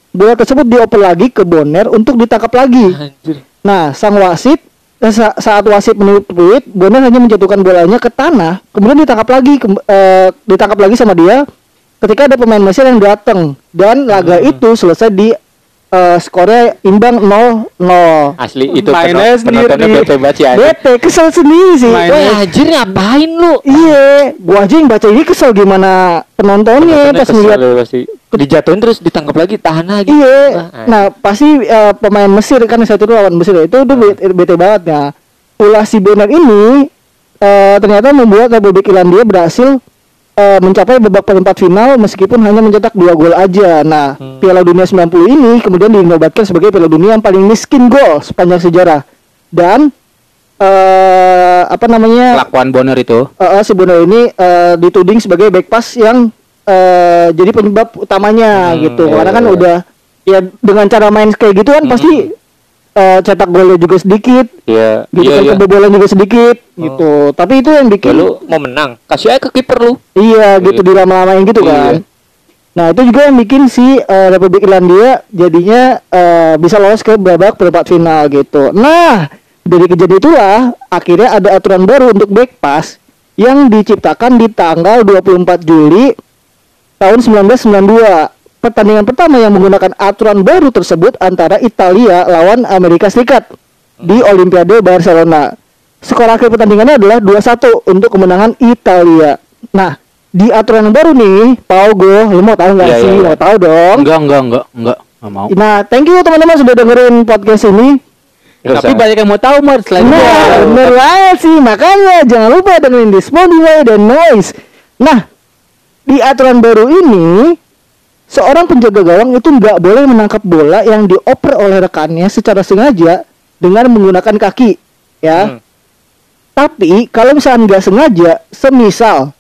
Speaker 2: bola tersebut dioper lagi ke Bonner untuk ditangkap lagi.
Speaker 1: Anjir.
Speaker 2: Nah, sang wasit eh, sa- saat wasit meniup peluit, Bonner hanya menjatuhkan bolanya ke tanah, kemudian ditangkap lagi, kem- eh, ditangkap lagi sama dia. Ketika ada pemain Mesir yang datang dan laga
Speaker 1: Hmm.
Speaker 2: itu selesai di eh, skornya imbang 0-0.
Speaker 1: Asli itu
Speaker 3: Mainnya sendiri.
Speaker 1: bete anjir.
Speaker 2: Bete, kesel sendiri sih.
Speaker 3: Mainnya-
Speaker 1: anjir ngapain lu?
Speaker 2: iya, gua aja yang baca ini kesel gimana penontonnya
Speaker 1: Penontonnya
Speaker 2: pas
Speaker 1: kesel
Speaker 2: ngeliat
Speaker 1: pasti. Dijatuhin terus ditangkap lagi, tahan lagi.
Speaker 2: Iya. Nah, pasti eh, pemain Mesir kan satu itu lawan Mesir itu udah bete, bete banget ya. Ulah si Bonner ini eh, ternyata membuat Republik Irlandia berhasil eh, mencapai babak perempat final meskipun hanya mencetak dua gol aja. Nah,
Speaker 1: Hmm.
Speaker 2: Piala Dunia 90 ini kemudian dinobatkan sebagai Piala Dunia yang paling miskin gol sepanjang sejarah. Dan eh apa namanya?
Speaker 3: Kelakuan Bonner itu.
Speaker 2: eh, si Bonner ini eh, dituding sebagai back pass yang eh, jadi penyebab utamanya
Speaker 1: Hmm,
Speaker 2: gitu.
Speaker 1: iya,
Speaker 2: Karena kan
Speaker 1: iya.
Speaker 2: udah ya dengan cara main kayak gitu kan
Speaker 1: Hmm.
Speaker 2: pasti eh, cetak golnya juga sedikit,
Speaker 1: Iya.
Speaker 2: gitu
Speaker 1: Iya,
Speaker 2: kan
Speaker 1: iya.
Speaker 2: kebobolan juga sedikit gitu. Tapi itu yang
Speaker 1: Ya,
Speaker 2: bikin
Speaker 1: lu mau menang, kasih aja ke kiper lu.
Speaker 2: iya gitu
Speaker 1: Iya.
Speaker 2: dilama-lamain gitu
Speaker 1: Iya.
Speaker 2: kan. Nah, itu juga yang bikin si eh, Republik Irlandia jadinya eh, bisa lolos ke babak perempat final gitu. Nah, dari kejadian itulah akhirnya ada aturan baru untuk back pass yang diciptakan di tanggal 24 Juli tahun 1992. Pertandingan pertama yang menggunakan aturan baru tersebut antara Italia lawan Amerika Serikat di Olimpiade Barcelona. Skor akhir pertandingannya adalah 2-1 untuk kemenangan Italia. Nah, di aturan yang baru nih, Pau Go, lu mau tahu nggak
Speaker 1: Iya,
Speaker 2: sih?
Speaker 1: iya, iya.
Speaker 2: Mau tahu dong.
Speaker 3: Enggak, enggak, enggak, enggak, enggak mau.
Speaker 2: Nah, thank you teman-teman sudah dengerin podcast ini.
Speaker 1: Nggak
Speaker 3: Tapi
Speaker 1: usah.
Speaker 3: banyak yang mau tahu Mar selain
Speaker 2: Nah, bener banget sih. Makanya jangan lupa dengerin di Spotify dan Noise. Nah, di aturan baru ini, seorang penjaga gawang itu nggak boleh menangkap bola yang dioper oleh rekannya secara sengaja dengan menggunakan kaki, ya.
Speaker 1: Hmm.
Speaker 2: Tapi kalau misalkan nggak sengaja, semisal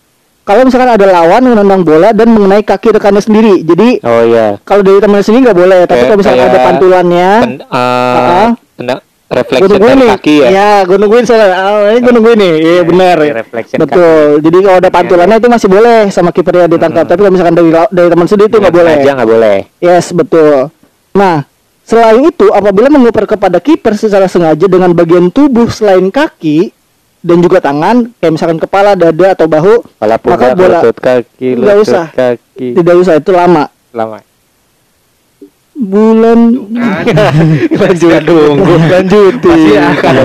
Speaker 2: kalau misalkan ada lawan menendang bola dan mengenai kaki rekannya sendiri, jadi
Speaker 1: Oh iya.
Speaker 2: kalau dari temannya sendiri nggak boleh. Tapi kalau misalkan ada pantulannya,
Speaker 1: Ten, eh,
Speaker 2: Ah.
Speaker 1: Reflection
Speaker 2: nungguin
Speaker 1: dari kaki ya.
Speaker 2: Ya, gue nungguin soalnya. Ah, ini gue nungguin nih. Iya
Speaker 1: Iya,
Speaker 2: benar.
Speaker 1: iya, reflection
Speaker 2: Betul. Jadi kalau ada pantulannya itu masih boleh sama kiper yang ditangkap.
Speaker 1: Hmm.
Speaker 2: Tapi kalau misalkan dari dari teman sendiri itu nggak boleh.
Speaker 1: Aja nggak boleh.
Speaker 2: Yes, betul. Nah, selain itu apabila mengoper kepada kiper secara sengaja dengan bagian tubuh selain kaki dan juga tangan, kayak misalkan kepala, dada atau bahu,
Speaker 1: Kepala
Speaker 2: Maka bola-
Speaker 1: lutut kaki, lutut
Speaker 2: usah.
Speaker 1: kaki.
Speaker 2: tidak usah itu lama.
Speaker 1: Lama.
Speaker 2: Bulan
Speaker 3: Lanjut tunggu.
Speaker 2: lanjutin.
Speaker 3: Akan.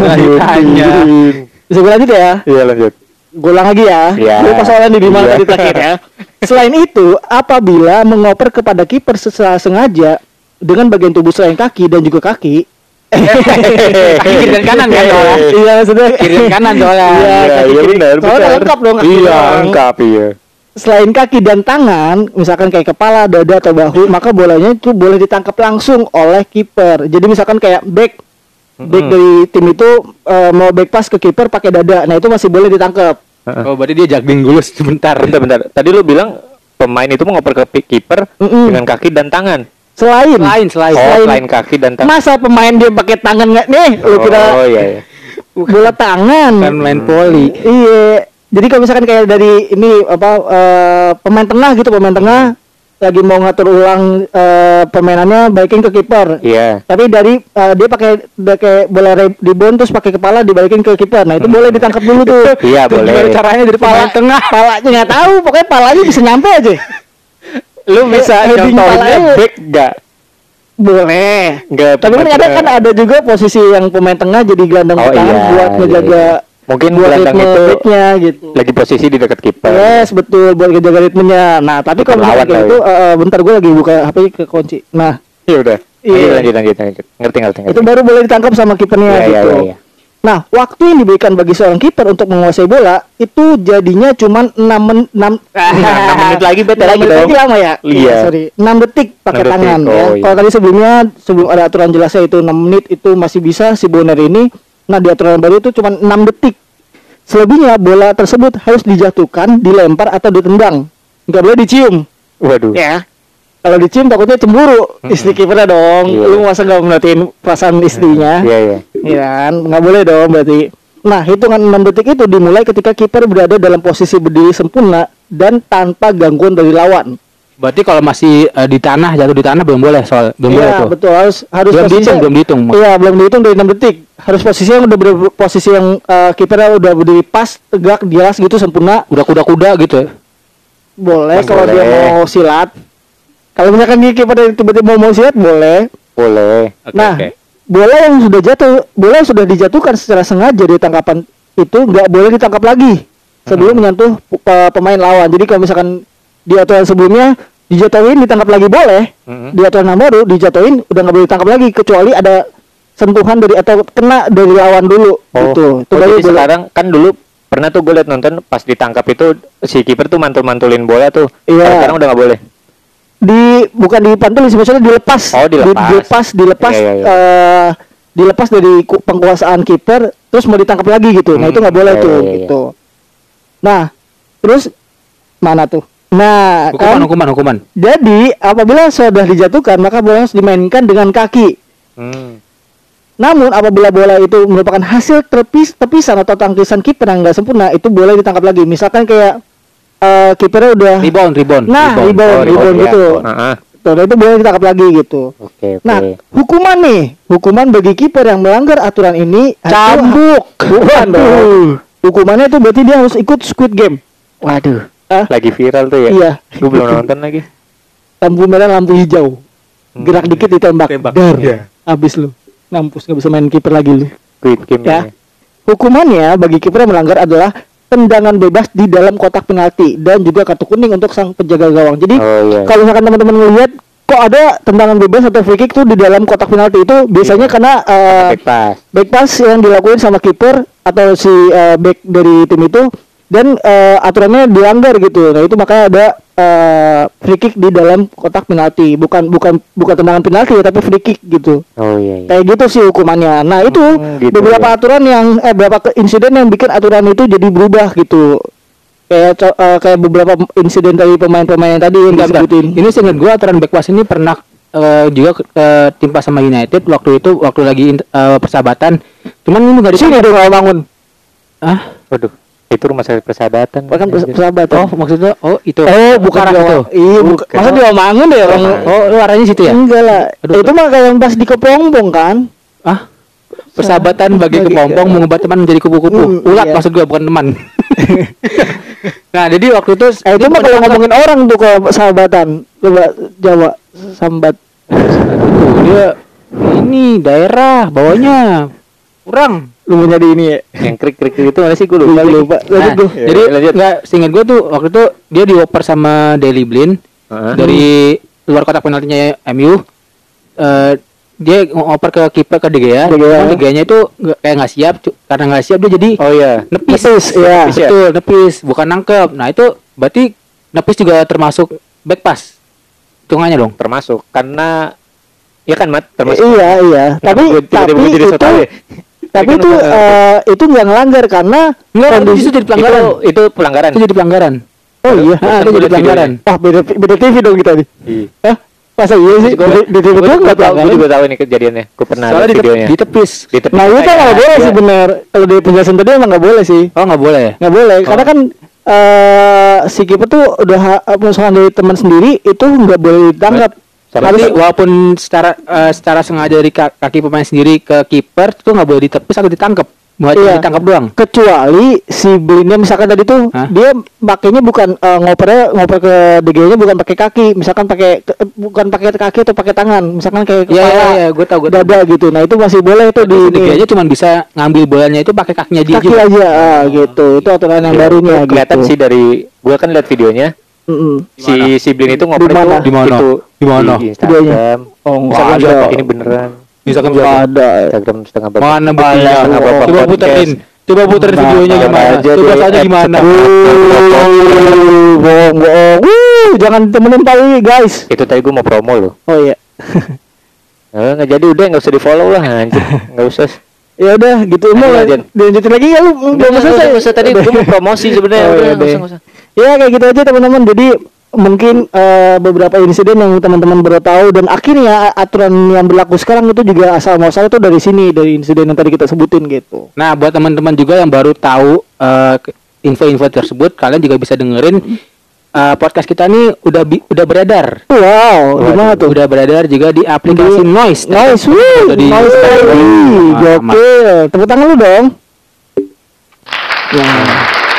Speaker 2: Bisa gue lanjut ya?
Speaker 1: Iya lanjut.
Speaker 2: Gue ulang lagi ya.
Speaker 1: Iya.
Speaker 2: Lupa soalnya di mana
Speaker 1: Iya.
Speaker 2: tadi terakhir ya. *laughs* Selain itu, apabila mengoper kepada kiper secara sengaja dengan bagian tubuh selain kaki dan juga kaki,
Speaker 3: Kaki *laughs* kiri dan kanan kan soalnya.
Speaker 2: iya maksudnya
Speaker 3: Kiri dan kanan soalnya.
Speaker 2: Iya,
Speaker 1: iya
Speaker 2: kiri.
Speaker 1: benar.
Speaker 2: Soalnya lengkap dong
Speaker 1: Iya lengkap iya.
Speaker 2: Selain kaki dan tangan, misalkan kayak kepala, dada atau bahu, maka bolanya itu boleh ditangkap langsung oleh kiper. Jadi misalkan kayak back back
Speaker 1: Mm-mm.
Speaker 2: dari tim itu eh, mau back pass ke kiper pakai dada. Nah, itu masih boleh ditangkap.
Speaker 3: Oh, berarti dia juggling dulu sebentar.
Speaker 1: Bentar bentar. Tadi lu bilang pemain itu mengoper ke kiper
Speaker 2: Mm-mm.
Speaker 1: dengan kaki dan tangan.
Speaker 2: Selain
Speaker 3: Selain, selain.
Speaker 1: Oh,
Speaker 2: Selain-
Speaker 1: selain kaki dan tangan.
Speaker 2: masa pemain dia pakai tangan nggak nih? Lu kira
Speaker 1: Oh iya iya.
Speaker 2: bola tangan.
Speaker 3: kan main poli.
Speaker 2: Iya. Jadi kalau misalkan kayak dari ini apa eh, pemain tengah gitu, pemain tengah lagi mau ngatur ulang eh, permainannya balikin ke kiper.
Speaker 1: Iya.
Speaker 2: Tapi dari eh, dia pakai pakai bola rebound terus pakai kepala dibalikin ke kiper. Nah, itu boleh ditangkap dulu tuh. *laughs*
Speaker 1: Iya, boleh.
Speaker 3: Caranya dari pemain tengah?
Speaker 2: Palanya nggak tahu, pokoknya palanya bisa nyampe aja. *laughs*
Speaker 1: Lu bisa
Speaker 2: palanya.
Speaker 1: back enggak?
Speaker 2: Boleh.
Speaker 1: Enggak.
Speaker 2: Tapi kan ada kan ada juga posisi yang pemain tengah jadi gelandang
Speaker 1: Oh, iya,
Speaker 2: buat
Speaker 1: iya,
Speaker 2: ngejaga
Speaker 1: iya. Mungkin
Speaker 2: buat
Speaker 1: gelandang
Speaker 2: ritme
Speaker 1: itu
Speaker 2: backnya gitu.
Speaker 1: lagi posisi di dekat kiper.
Speaker 2: Yes, betul buat ngejaga ritmenya. Nah, tapi kalau
Speaker 1: Lawan
Speaker 2: misalnya kayak
Speaker 1: lah
Speaker 2: gitu, eh, eh, bentar gue lagi buka HP ke kunci. Nah,
Speaker 1: Iya udah.
Speaker 2: Iya.
Speaker 1: Lanjut, lanjut, lanjut. Ngerti, ngerti, ngerti.
Speaker 2: itu baru boleh ditangkap sama kipernya
Speaker 1: Iya, iya,
Speaker 2: gitu.
Speaker 1: iya, iya.
Speaker 2: Nah, waktu yang diberikan bagi seorang kiper untuk menguasai bola itu jadinya cuma 6 men 6 *laughs*
Speaker 1: enam menit lagi bete lagi
Speaker 2: menit
Speaker 1: dong.
Speaker 2: lagi lama ya?
Speaker 1: Iya.
Speaker 2: sorry. 6 detik pakai
Speaker 1: 6 detik,
Speaker 2: tangan ya.
Speaker 1: oh, iya.
Speaker 2: Kalau tadi sebelumnya sebelum ada aturan jelasnya itu 6 menit itu masih bisa si Bonner ini. Nah, di aturan baru itu cuma 6 detik. Selebihnya bola tersebut harus dijatuhkan, dilempar atau ditendang. Nggak boleh dicium.
Speaker 1: Waduh.
Speaker 2: Ya. Kalau dicium takutnya cemburu istri kipernya dong.
Speaker 1: Iya.
Speaker 2: Lu masa nggak merhatiin perasaan istrinya?
Speaker 1: Iya, iya.
Speaker 2: Iya kan, nggak boleh dong berarti. Nah, hitungan 6 detik itu dimulai ketika kiper berada dalam posisi berdiri sempurna dan tanpa gangguan dari lawan.
Speaker 3: Berarti kalau masih eh, di tanah jatuh di tanah belum boleh soal belum boleh
Speaker 2: Iya,
Speaker 3: tuh.
Speaker 2: betul harus harus
Speaker 3: Belum
Speaker 2: posisi-
Speaker 3: dihitung, belum dihitung.
Speaker 2: Iya, belum dihitung dari 6 detik. Harus posisi yang udah ber- posisi yang eh, kipernya udah berdiri pas, tegak, jelas gitu sempurna.
Speaker 3: Udah kuda-kuda gitu. ya.
Speaker 2: Boleh kalau dia
Speaker 1: boleh.
Speaker 2: mau silat. Kalau misalkan dia kiper dari tiba-tiba mau, mau silat boleh.
Speaker 1: Boleh.
Speaker 2: nah, bola yang sudah jatuh, bola yang sudah dijatuhkan secara sengaja di tangkapan itu nggak boleh ditangkap lagi sebelum
Speaker 1: Hmm.
Speaker 2: menyentuh pe- pemain lawan. Jadi kalau misalkan di aturan sebelumnya dijatuhin ditangkap lagi boleh,
Speaker 1: Mhm.
Speaker 2: di aturan yang baru dijatuhin udah nggak boleh ditangkap lagi kecuali ada sentuhan dari atau kena dari lawan dulu
Speaker 1: Oh,
Speaker 2: gitu. Itu
Speaker 1: oh, jadi sekarang kan dulu pernah tuh gue liat nonton pas ditangkap itu si kiper tuh mantul-mantulin bola tuh.
Speaker 2: Iya.
Speaker 1: Sekarang udah nggak boleh.
Speaker 2: di bukan dipantulin maksudnya dilepas.
Speaker 1: Oh, dilepas.
Speaker 2: Di- dilepas, dilepas
Speaker 1: Iya, iya, iya.
Speaker 2: eh, dilepas dari penguasaan kiper terus mau ditangkap lagi gitu. nah,
Speaker 1: Hmm,
Speaker 2: itu nggak boleh
Speaker 1: iya,
Speaker 2: tuh
Speaker 1: iya, iya.
Speaker 2: gitu. Nah, terus mana tuh? Nah,
Speaker 3: Hukuman,
Speaker 2: kan
Speaker 3: hukuman, hukuman.
Speaker 2: jadi apabila sudah dijatuhkan maka bola harus dimainkan dengan kaki.
Speaker 1: Hmm.
Speaker 2: Namun apabila bola itu merupakan hasil terpis tepisan atau tangkisan kiper yang nggak sempurna itu boleh ditangkap lagi. Misalkan kayak eh kipernya udah
Speaker 3: Rebound, rebound.
Speaker 2: Nah, rebound,
Speaker 1: Oh,
Speaker 2: rebound
Speaker 1: iya.
Speaker 2: gitu.
Speaker 1: Heeh.
Speaker 2: Tuh, nah, itu boleh ditangkap lagi gitu.
Speaker 1: Oke, oke.
Speaker 2: Nah, hukuman nih, hukuman bagi kiper yang melanggar aturan ini
Speaker 3: Cambuk.
Speaker 2: Bukan dong. Hukumannya itu berarti dia harus ikut Squid Game.
Speaker 1: Waduh.
Speaker 2: Ah?
Speaker 1: Lagi viral tuh ya.
Speaker 2: Iya.
Speaker 1: Gue belum nonton lagi.
Speaker 2: Lampu merah, lampu hijau.
Speaker 1: Hmm.
Speaker 2: Gerak dikit ditembak.
Speaker 3: Tembak.
Speaker 2: Dar.
Speaker 1: Iya.
Speaker 2: Habis lu. Ngampus nggak bisa main kiper lagi lu.
Speaker 1: Game
Speaker 2: Ya.
Speaker 1: ini.
Speaker 2: Hukumannya bagi kiper yang melanggar adalah tendangan bebas di dalam kotak penalti dan juga kartu kuning untuk sang penjaga gawang. Jadi
Speaker 1: Oh iya.
Speaker 2: kalau misalkan teman-teman melihat kok ada tendangan bebas atau free kick tuh di dalam kotak penalti itu biasanya
Speaker 1: Iya.
Speaker 2: karena eh,
Speaker 1: Back pass.
Speaker 2: back pass yang dilakuin sama kiper atau si eh, back dari tim itu dan eh, aturannya dilanggar gitu. Nah, itu makanya ada eh, free kick di dalam kotak penalti. Bukan bukan bukan tendangan penalti ya, tapi free kick gitu.
Speaker 1: Oh iya. iya.
Speaker 2: Kayak gitu sih hukumannya. Nah, itu
Speaker 1: Hmm, gitu
Speaker 2: beberapa
Speaker 1: ya.
Speaker 2: aturan yang eh beberapa ke- insiden yang bikin aturan itu jadi berubah gitu. Kayak co- eh, kayak beberapa insiden dari pemain-pemain yang tadi yang disebutin.
Speaker 3: Ini seingat gua aturan back pass ini pernah eh, juga ke, ke timpa sama United waktu itu waktu lagi eh, persahabatan. Cuman ini nggak di
Speaker 2: Sini dong bangun.
Speaker 3: Ah,
Speaker 1: Waduh. Itu rumah sakit persahabatan.
Speaker 2: Bukan pers-
Speaker 1: Anjir.
Speaker 2: persahabatan.
Speaker 3: oh maksudnya oh itu.
Speaker 2: Oh, bukan
Speaker 3: itu.
Speaker 2: Iya, bukan.
Speaker 1: Bukan.
Speaker 2: Masa di Omangun deh orang.
Speaker 3: Oh, lu arahnya situ ya?
Speaker 2: Enggak lah.
Speaker 3: Aduh.
Speaker 2: itu mah kayak yang pas di Kepompong kan.
Speaker 3: Ah, persahabatan bagi
Speaker 2: Bagi-
Speaker 3: kepompong mengubah teman menjadi kupu-kupu.
Speaker 2: Hmm,
Speaker 3: Ulat
Speaker 2: iya.
Speaker 3: maksud gua bukan teman. *laughs* nah, jadi waktu itu
Speaker 2: Eh, itu mah kalau ngomongin orang tuh kalau sahabatan. Coba Jawa sambat.
Speaker 3: Dia ini daerah bawahnya kurang.
Speaker 2: Lu mau jadi ini ya?
Speaker 1: Yang krik-krik itu mana sih gue lupa.
Speaker 2: Lupa,
Speaker 3: Nah,
Speaker 2: tuh.
Speaker 3: jadi
Speaker 1: Ya, lanjut.
Speaker 3: nggak seingat gue tuh waktu itu dia dioper sama Daily Blind
Speaker 1: Heeh.
Speaker 3: dari luar kotak penaltinya MU. Eh dia ngoper ke kiper ke De Gea.
Speaker 2: De Gea.
Speaker 3: Cuman De Gea-nya itu kayak nggak siap karena nggak siap dia jadi
Speaker 1: Oh iya.
Speaker 3: nepis.
Speaker 2: Nepis, iya.
Speaker 3: Betul, nepis, bukan nangkep. Nah, itu berarti nepis juga termasuk back pass. Hitungannya dong.
Speaker 1: Termasuk karena ya kan Mat termasuk.
Speaker 2: Iya, iya. Tapi tapi itu
Speaker 1: ya?
Speaker 2: Tapi itu
Speaker 1: kan,
Speaker 2: eh, itu nggak ngelanggar karena
Speaker 3: Enggak,
Speaker 2: kondisi
Speaker 3: itu jadi pelanggaran.
Speaker 1: Itu, itu pelanggaran.
Speaker 3: Itu jadi pelanggaran.
Speaker 2: Oh iya,
Speaker 3: Ah, itu jadi pelanggaran.
Speaker 2: Wah, beda beda TV dong kita nih.
Speaker 1: Iya.
Speaker 2: Hah? Masa iya sih? Di, TV tuh nggak
Speaker 1: tahu, gua juga tahu ini kejadiannya. Gue pernah
Speaker 3: Soalnya
Speaker 1: videonya.
Speaker 3: di tepis.
Speaker 1: Di tepi
Speaker 2: Nah itu
Speaker 1: kayak
Speaker 2: nggak boleh sih bener. Kalau di penjelasan tadi emang nggak boleh sih.
Speaker 3: Oh nggak boleh ya?
Speaker 2: Nggak boleh. Karena kan eh si kiper tuh udah ha- misalkan dari teman sendiri itu nggak boleh ditangkap. Harus
Speaker 3: walaupun secara eh, secara sengaja dari ka- kaki pemain sendiri ke kiper itu nggak boleh ditepis atau ditangkap. Buat
Speaker 2: Iya.
Speaker 3: ditangkap doang.
Speaker 2: kecuali si Blinnya misalkan tadi tuh
Speaker 3: Hah?
Speaker 2: dia pakainya bukan eh, ngopernya ngoper ke DG-nya bukan pakai kaki misalkan pakai eh, bukan pakai kaki atau pakai tangan misalkan kayak
Speaker 3: Iya
Speaker 2: kepala
Speaker 3: iya iya, gue tahu
Speaker 2: dada gitu nah itu masih boleh tuh di
Speaker 3: aja cuma bisa ngambil bolanya itu pakai kakinya dia
Speaker 2: kaki
Speaker 3: juga.
Speaker 2: aja ah, gitu itu aturan yang
Speaker 1: Iya,
Speaker 2: barunya
Speaker 1: itu kelihatan
Speaker 2: gitu
Speaker 1: sih dari gua kan lihat videonya
Speaker 2: Mm-mm.
Speaker 1: si si Blin itu ngoper
Speaker 2: Di mana?
Speaker 1: itu
Speaker 3: Di mana?
Speaker 1: itu
Speaker 3: Di mana?
Speaker 1: di Instagram.
Speaker 2: Oh
Speaker 1: Instagram
Speaker 2: nggak ada.
Speaker 1: ini beneran.
Speaker 3: Instagram
Speaker 2: nggak
Speaker 3: siapa?
Speaker 2: ada.
Speaker 1: Instagram setengah babak
Speaker 3: Mana buktinya? Coba puterin. Coba puterin
Speaker 2: Nah,
Speaker 3: videonya
Speaker 2: nah,
Speaker 3: gimana?
Speaker 1: aja
Speaker 3: Coba tanya
Speaker 1: app
Speaker 3: gimana?
Speaker 2: bohong bohong Wuh, jangan temenin Wiwi guys.
Speaker 1: Itu tadi gua mau promo loh.
Speaker 2: Oh iya.
Speaker 1: Nah, nggak jadi udah nggak usah di follow lah anjir nggak usah.
Speaker 2: Ya udah gitu.
Speaker 1: Jan.
Speaker 2: dilanjutin lagi ya? Lu belum
Speaker 1: Nggak usah,
Speaker 2: selesai
Speaker 1: tadi gua mau promosi sebenarnya.
Speaker 2: Oh,
Speaker 1: udah
Speaker 2: iya
Speaker 1: usah nggak usah
Speaker 2: Ya kayak gitu aja teman-teman. Jadi mungkin eh, beberapa insiden yang teman-teman baru tahu dan akhirnya aturan yang berlaku sekarang itu juga asal muasal itu dari sini dari insiden yang tadi kita sebutin gitu.
Speaker 3: Nah, buat teman-teman juga yang baru tahu eh, info-info tersebut, kalian juga bisa dengerin eh, podcast kita nih udah udah beredar.
Speaker 2: Wow, gimana tuh?
Speaker 3: Udah beredar juga di aplikasi
Speaker 2: Di-
Speaker 3: Noise.
Speaker 2: Wuh,
Speaker 3: Udah di-
Speaker 2: nice sekali,
Speaker 3: Ah,
Speaker 2: gokil. Tepuk tangan lu dong. Ya,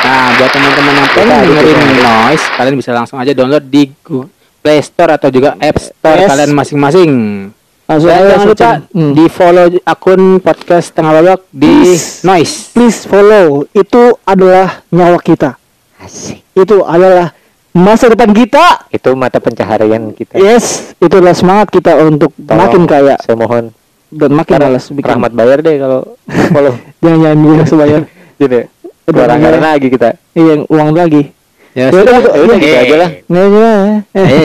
Speaker 3: Nah, buat teman-teman yang pengen dengerin
Speaker 1: gitu.
Speaker 3: Noise, kalian bisa langsung aja download di Play Store atau juga App Store
Speaker 2: Yes.
Speaker 3: kalian masing-masing.
Speaker 2: langsung
Speaker 3: Dan
Speaker 2: aja
Speaker 3: jangan lupa.
Speaker 2: Hmm.
Speaker 3: di follow akun podcast tengah babak di
Speaker 2: Please.
Speaker 3: Noise.
Speaker 2: Please follow. Itu adalah nyawa kita.
Speaker 1: asik
Speaker 2: Itu adalah masa depan kita.
Speaker 1: itu mata pencaharian kita
Speaker 2: Yes, itu adalah semangat kita untuk
Speaker 1: Tolong,
Speaker 2: makin kaya
Speaker 1: saya mohon
Speaker 2: dan makin malas bikin.
Speaker 1: rahmat bayar deh kalau follow *laughs*
Speaker 2: Jangan jangan dulu sebayar.
Speaker 1: jadi *laughs*
Speaker 2: Bayar.
Speaker 1: lagi kita
Speaker 2: Iya, uang lagi.
Speaker 3: Ya,
Speaker 2: Ya udah,
Speaker 3: sudah.
Speaker 1: ya udah gitu aja lah *laughs*
Speaker 2: ya.
Speaker 3: Eh,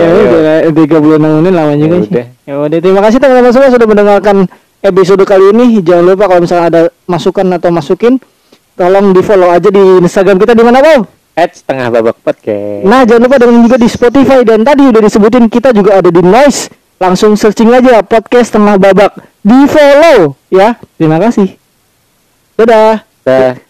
Speaker 2: Ya udah, tiga puluh enam menit lama juga
Speaker 1: Ya
Speaker 2: sih. Ya udah, terima kasih teman-teman semua sudah mendengarkan episode kali ini. Jangan lupa kalau misalnya ada masukan atau masukin, tolong di follow aja di Instagram kita di mana Bang?
Speaker 1: at setengah babak podcast
Speaker 2: Nah, jangan lupa dengan juga di Spotify dan tadi udah disebutin kita juga ada di Noise. Langsung searching aja podcast tengah babak. Di follow ya. Terima kasih. Dadah.
Speaker 1: Dah.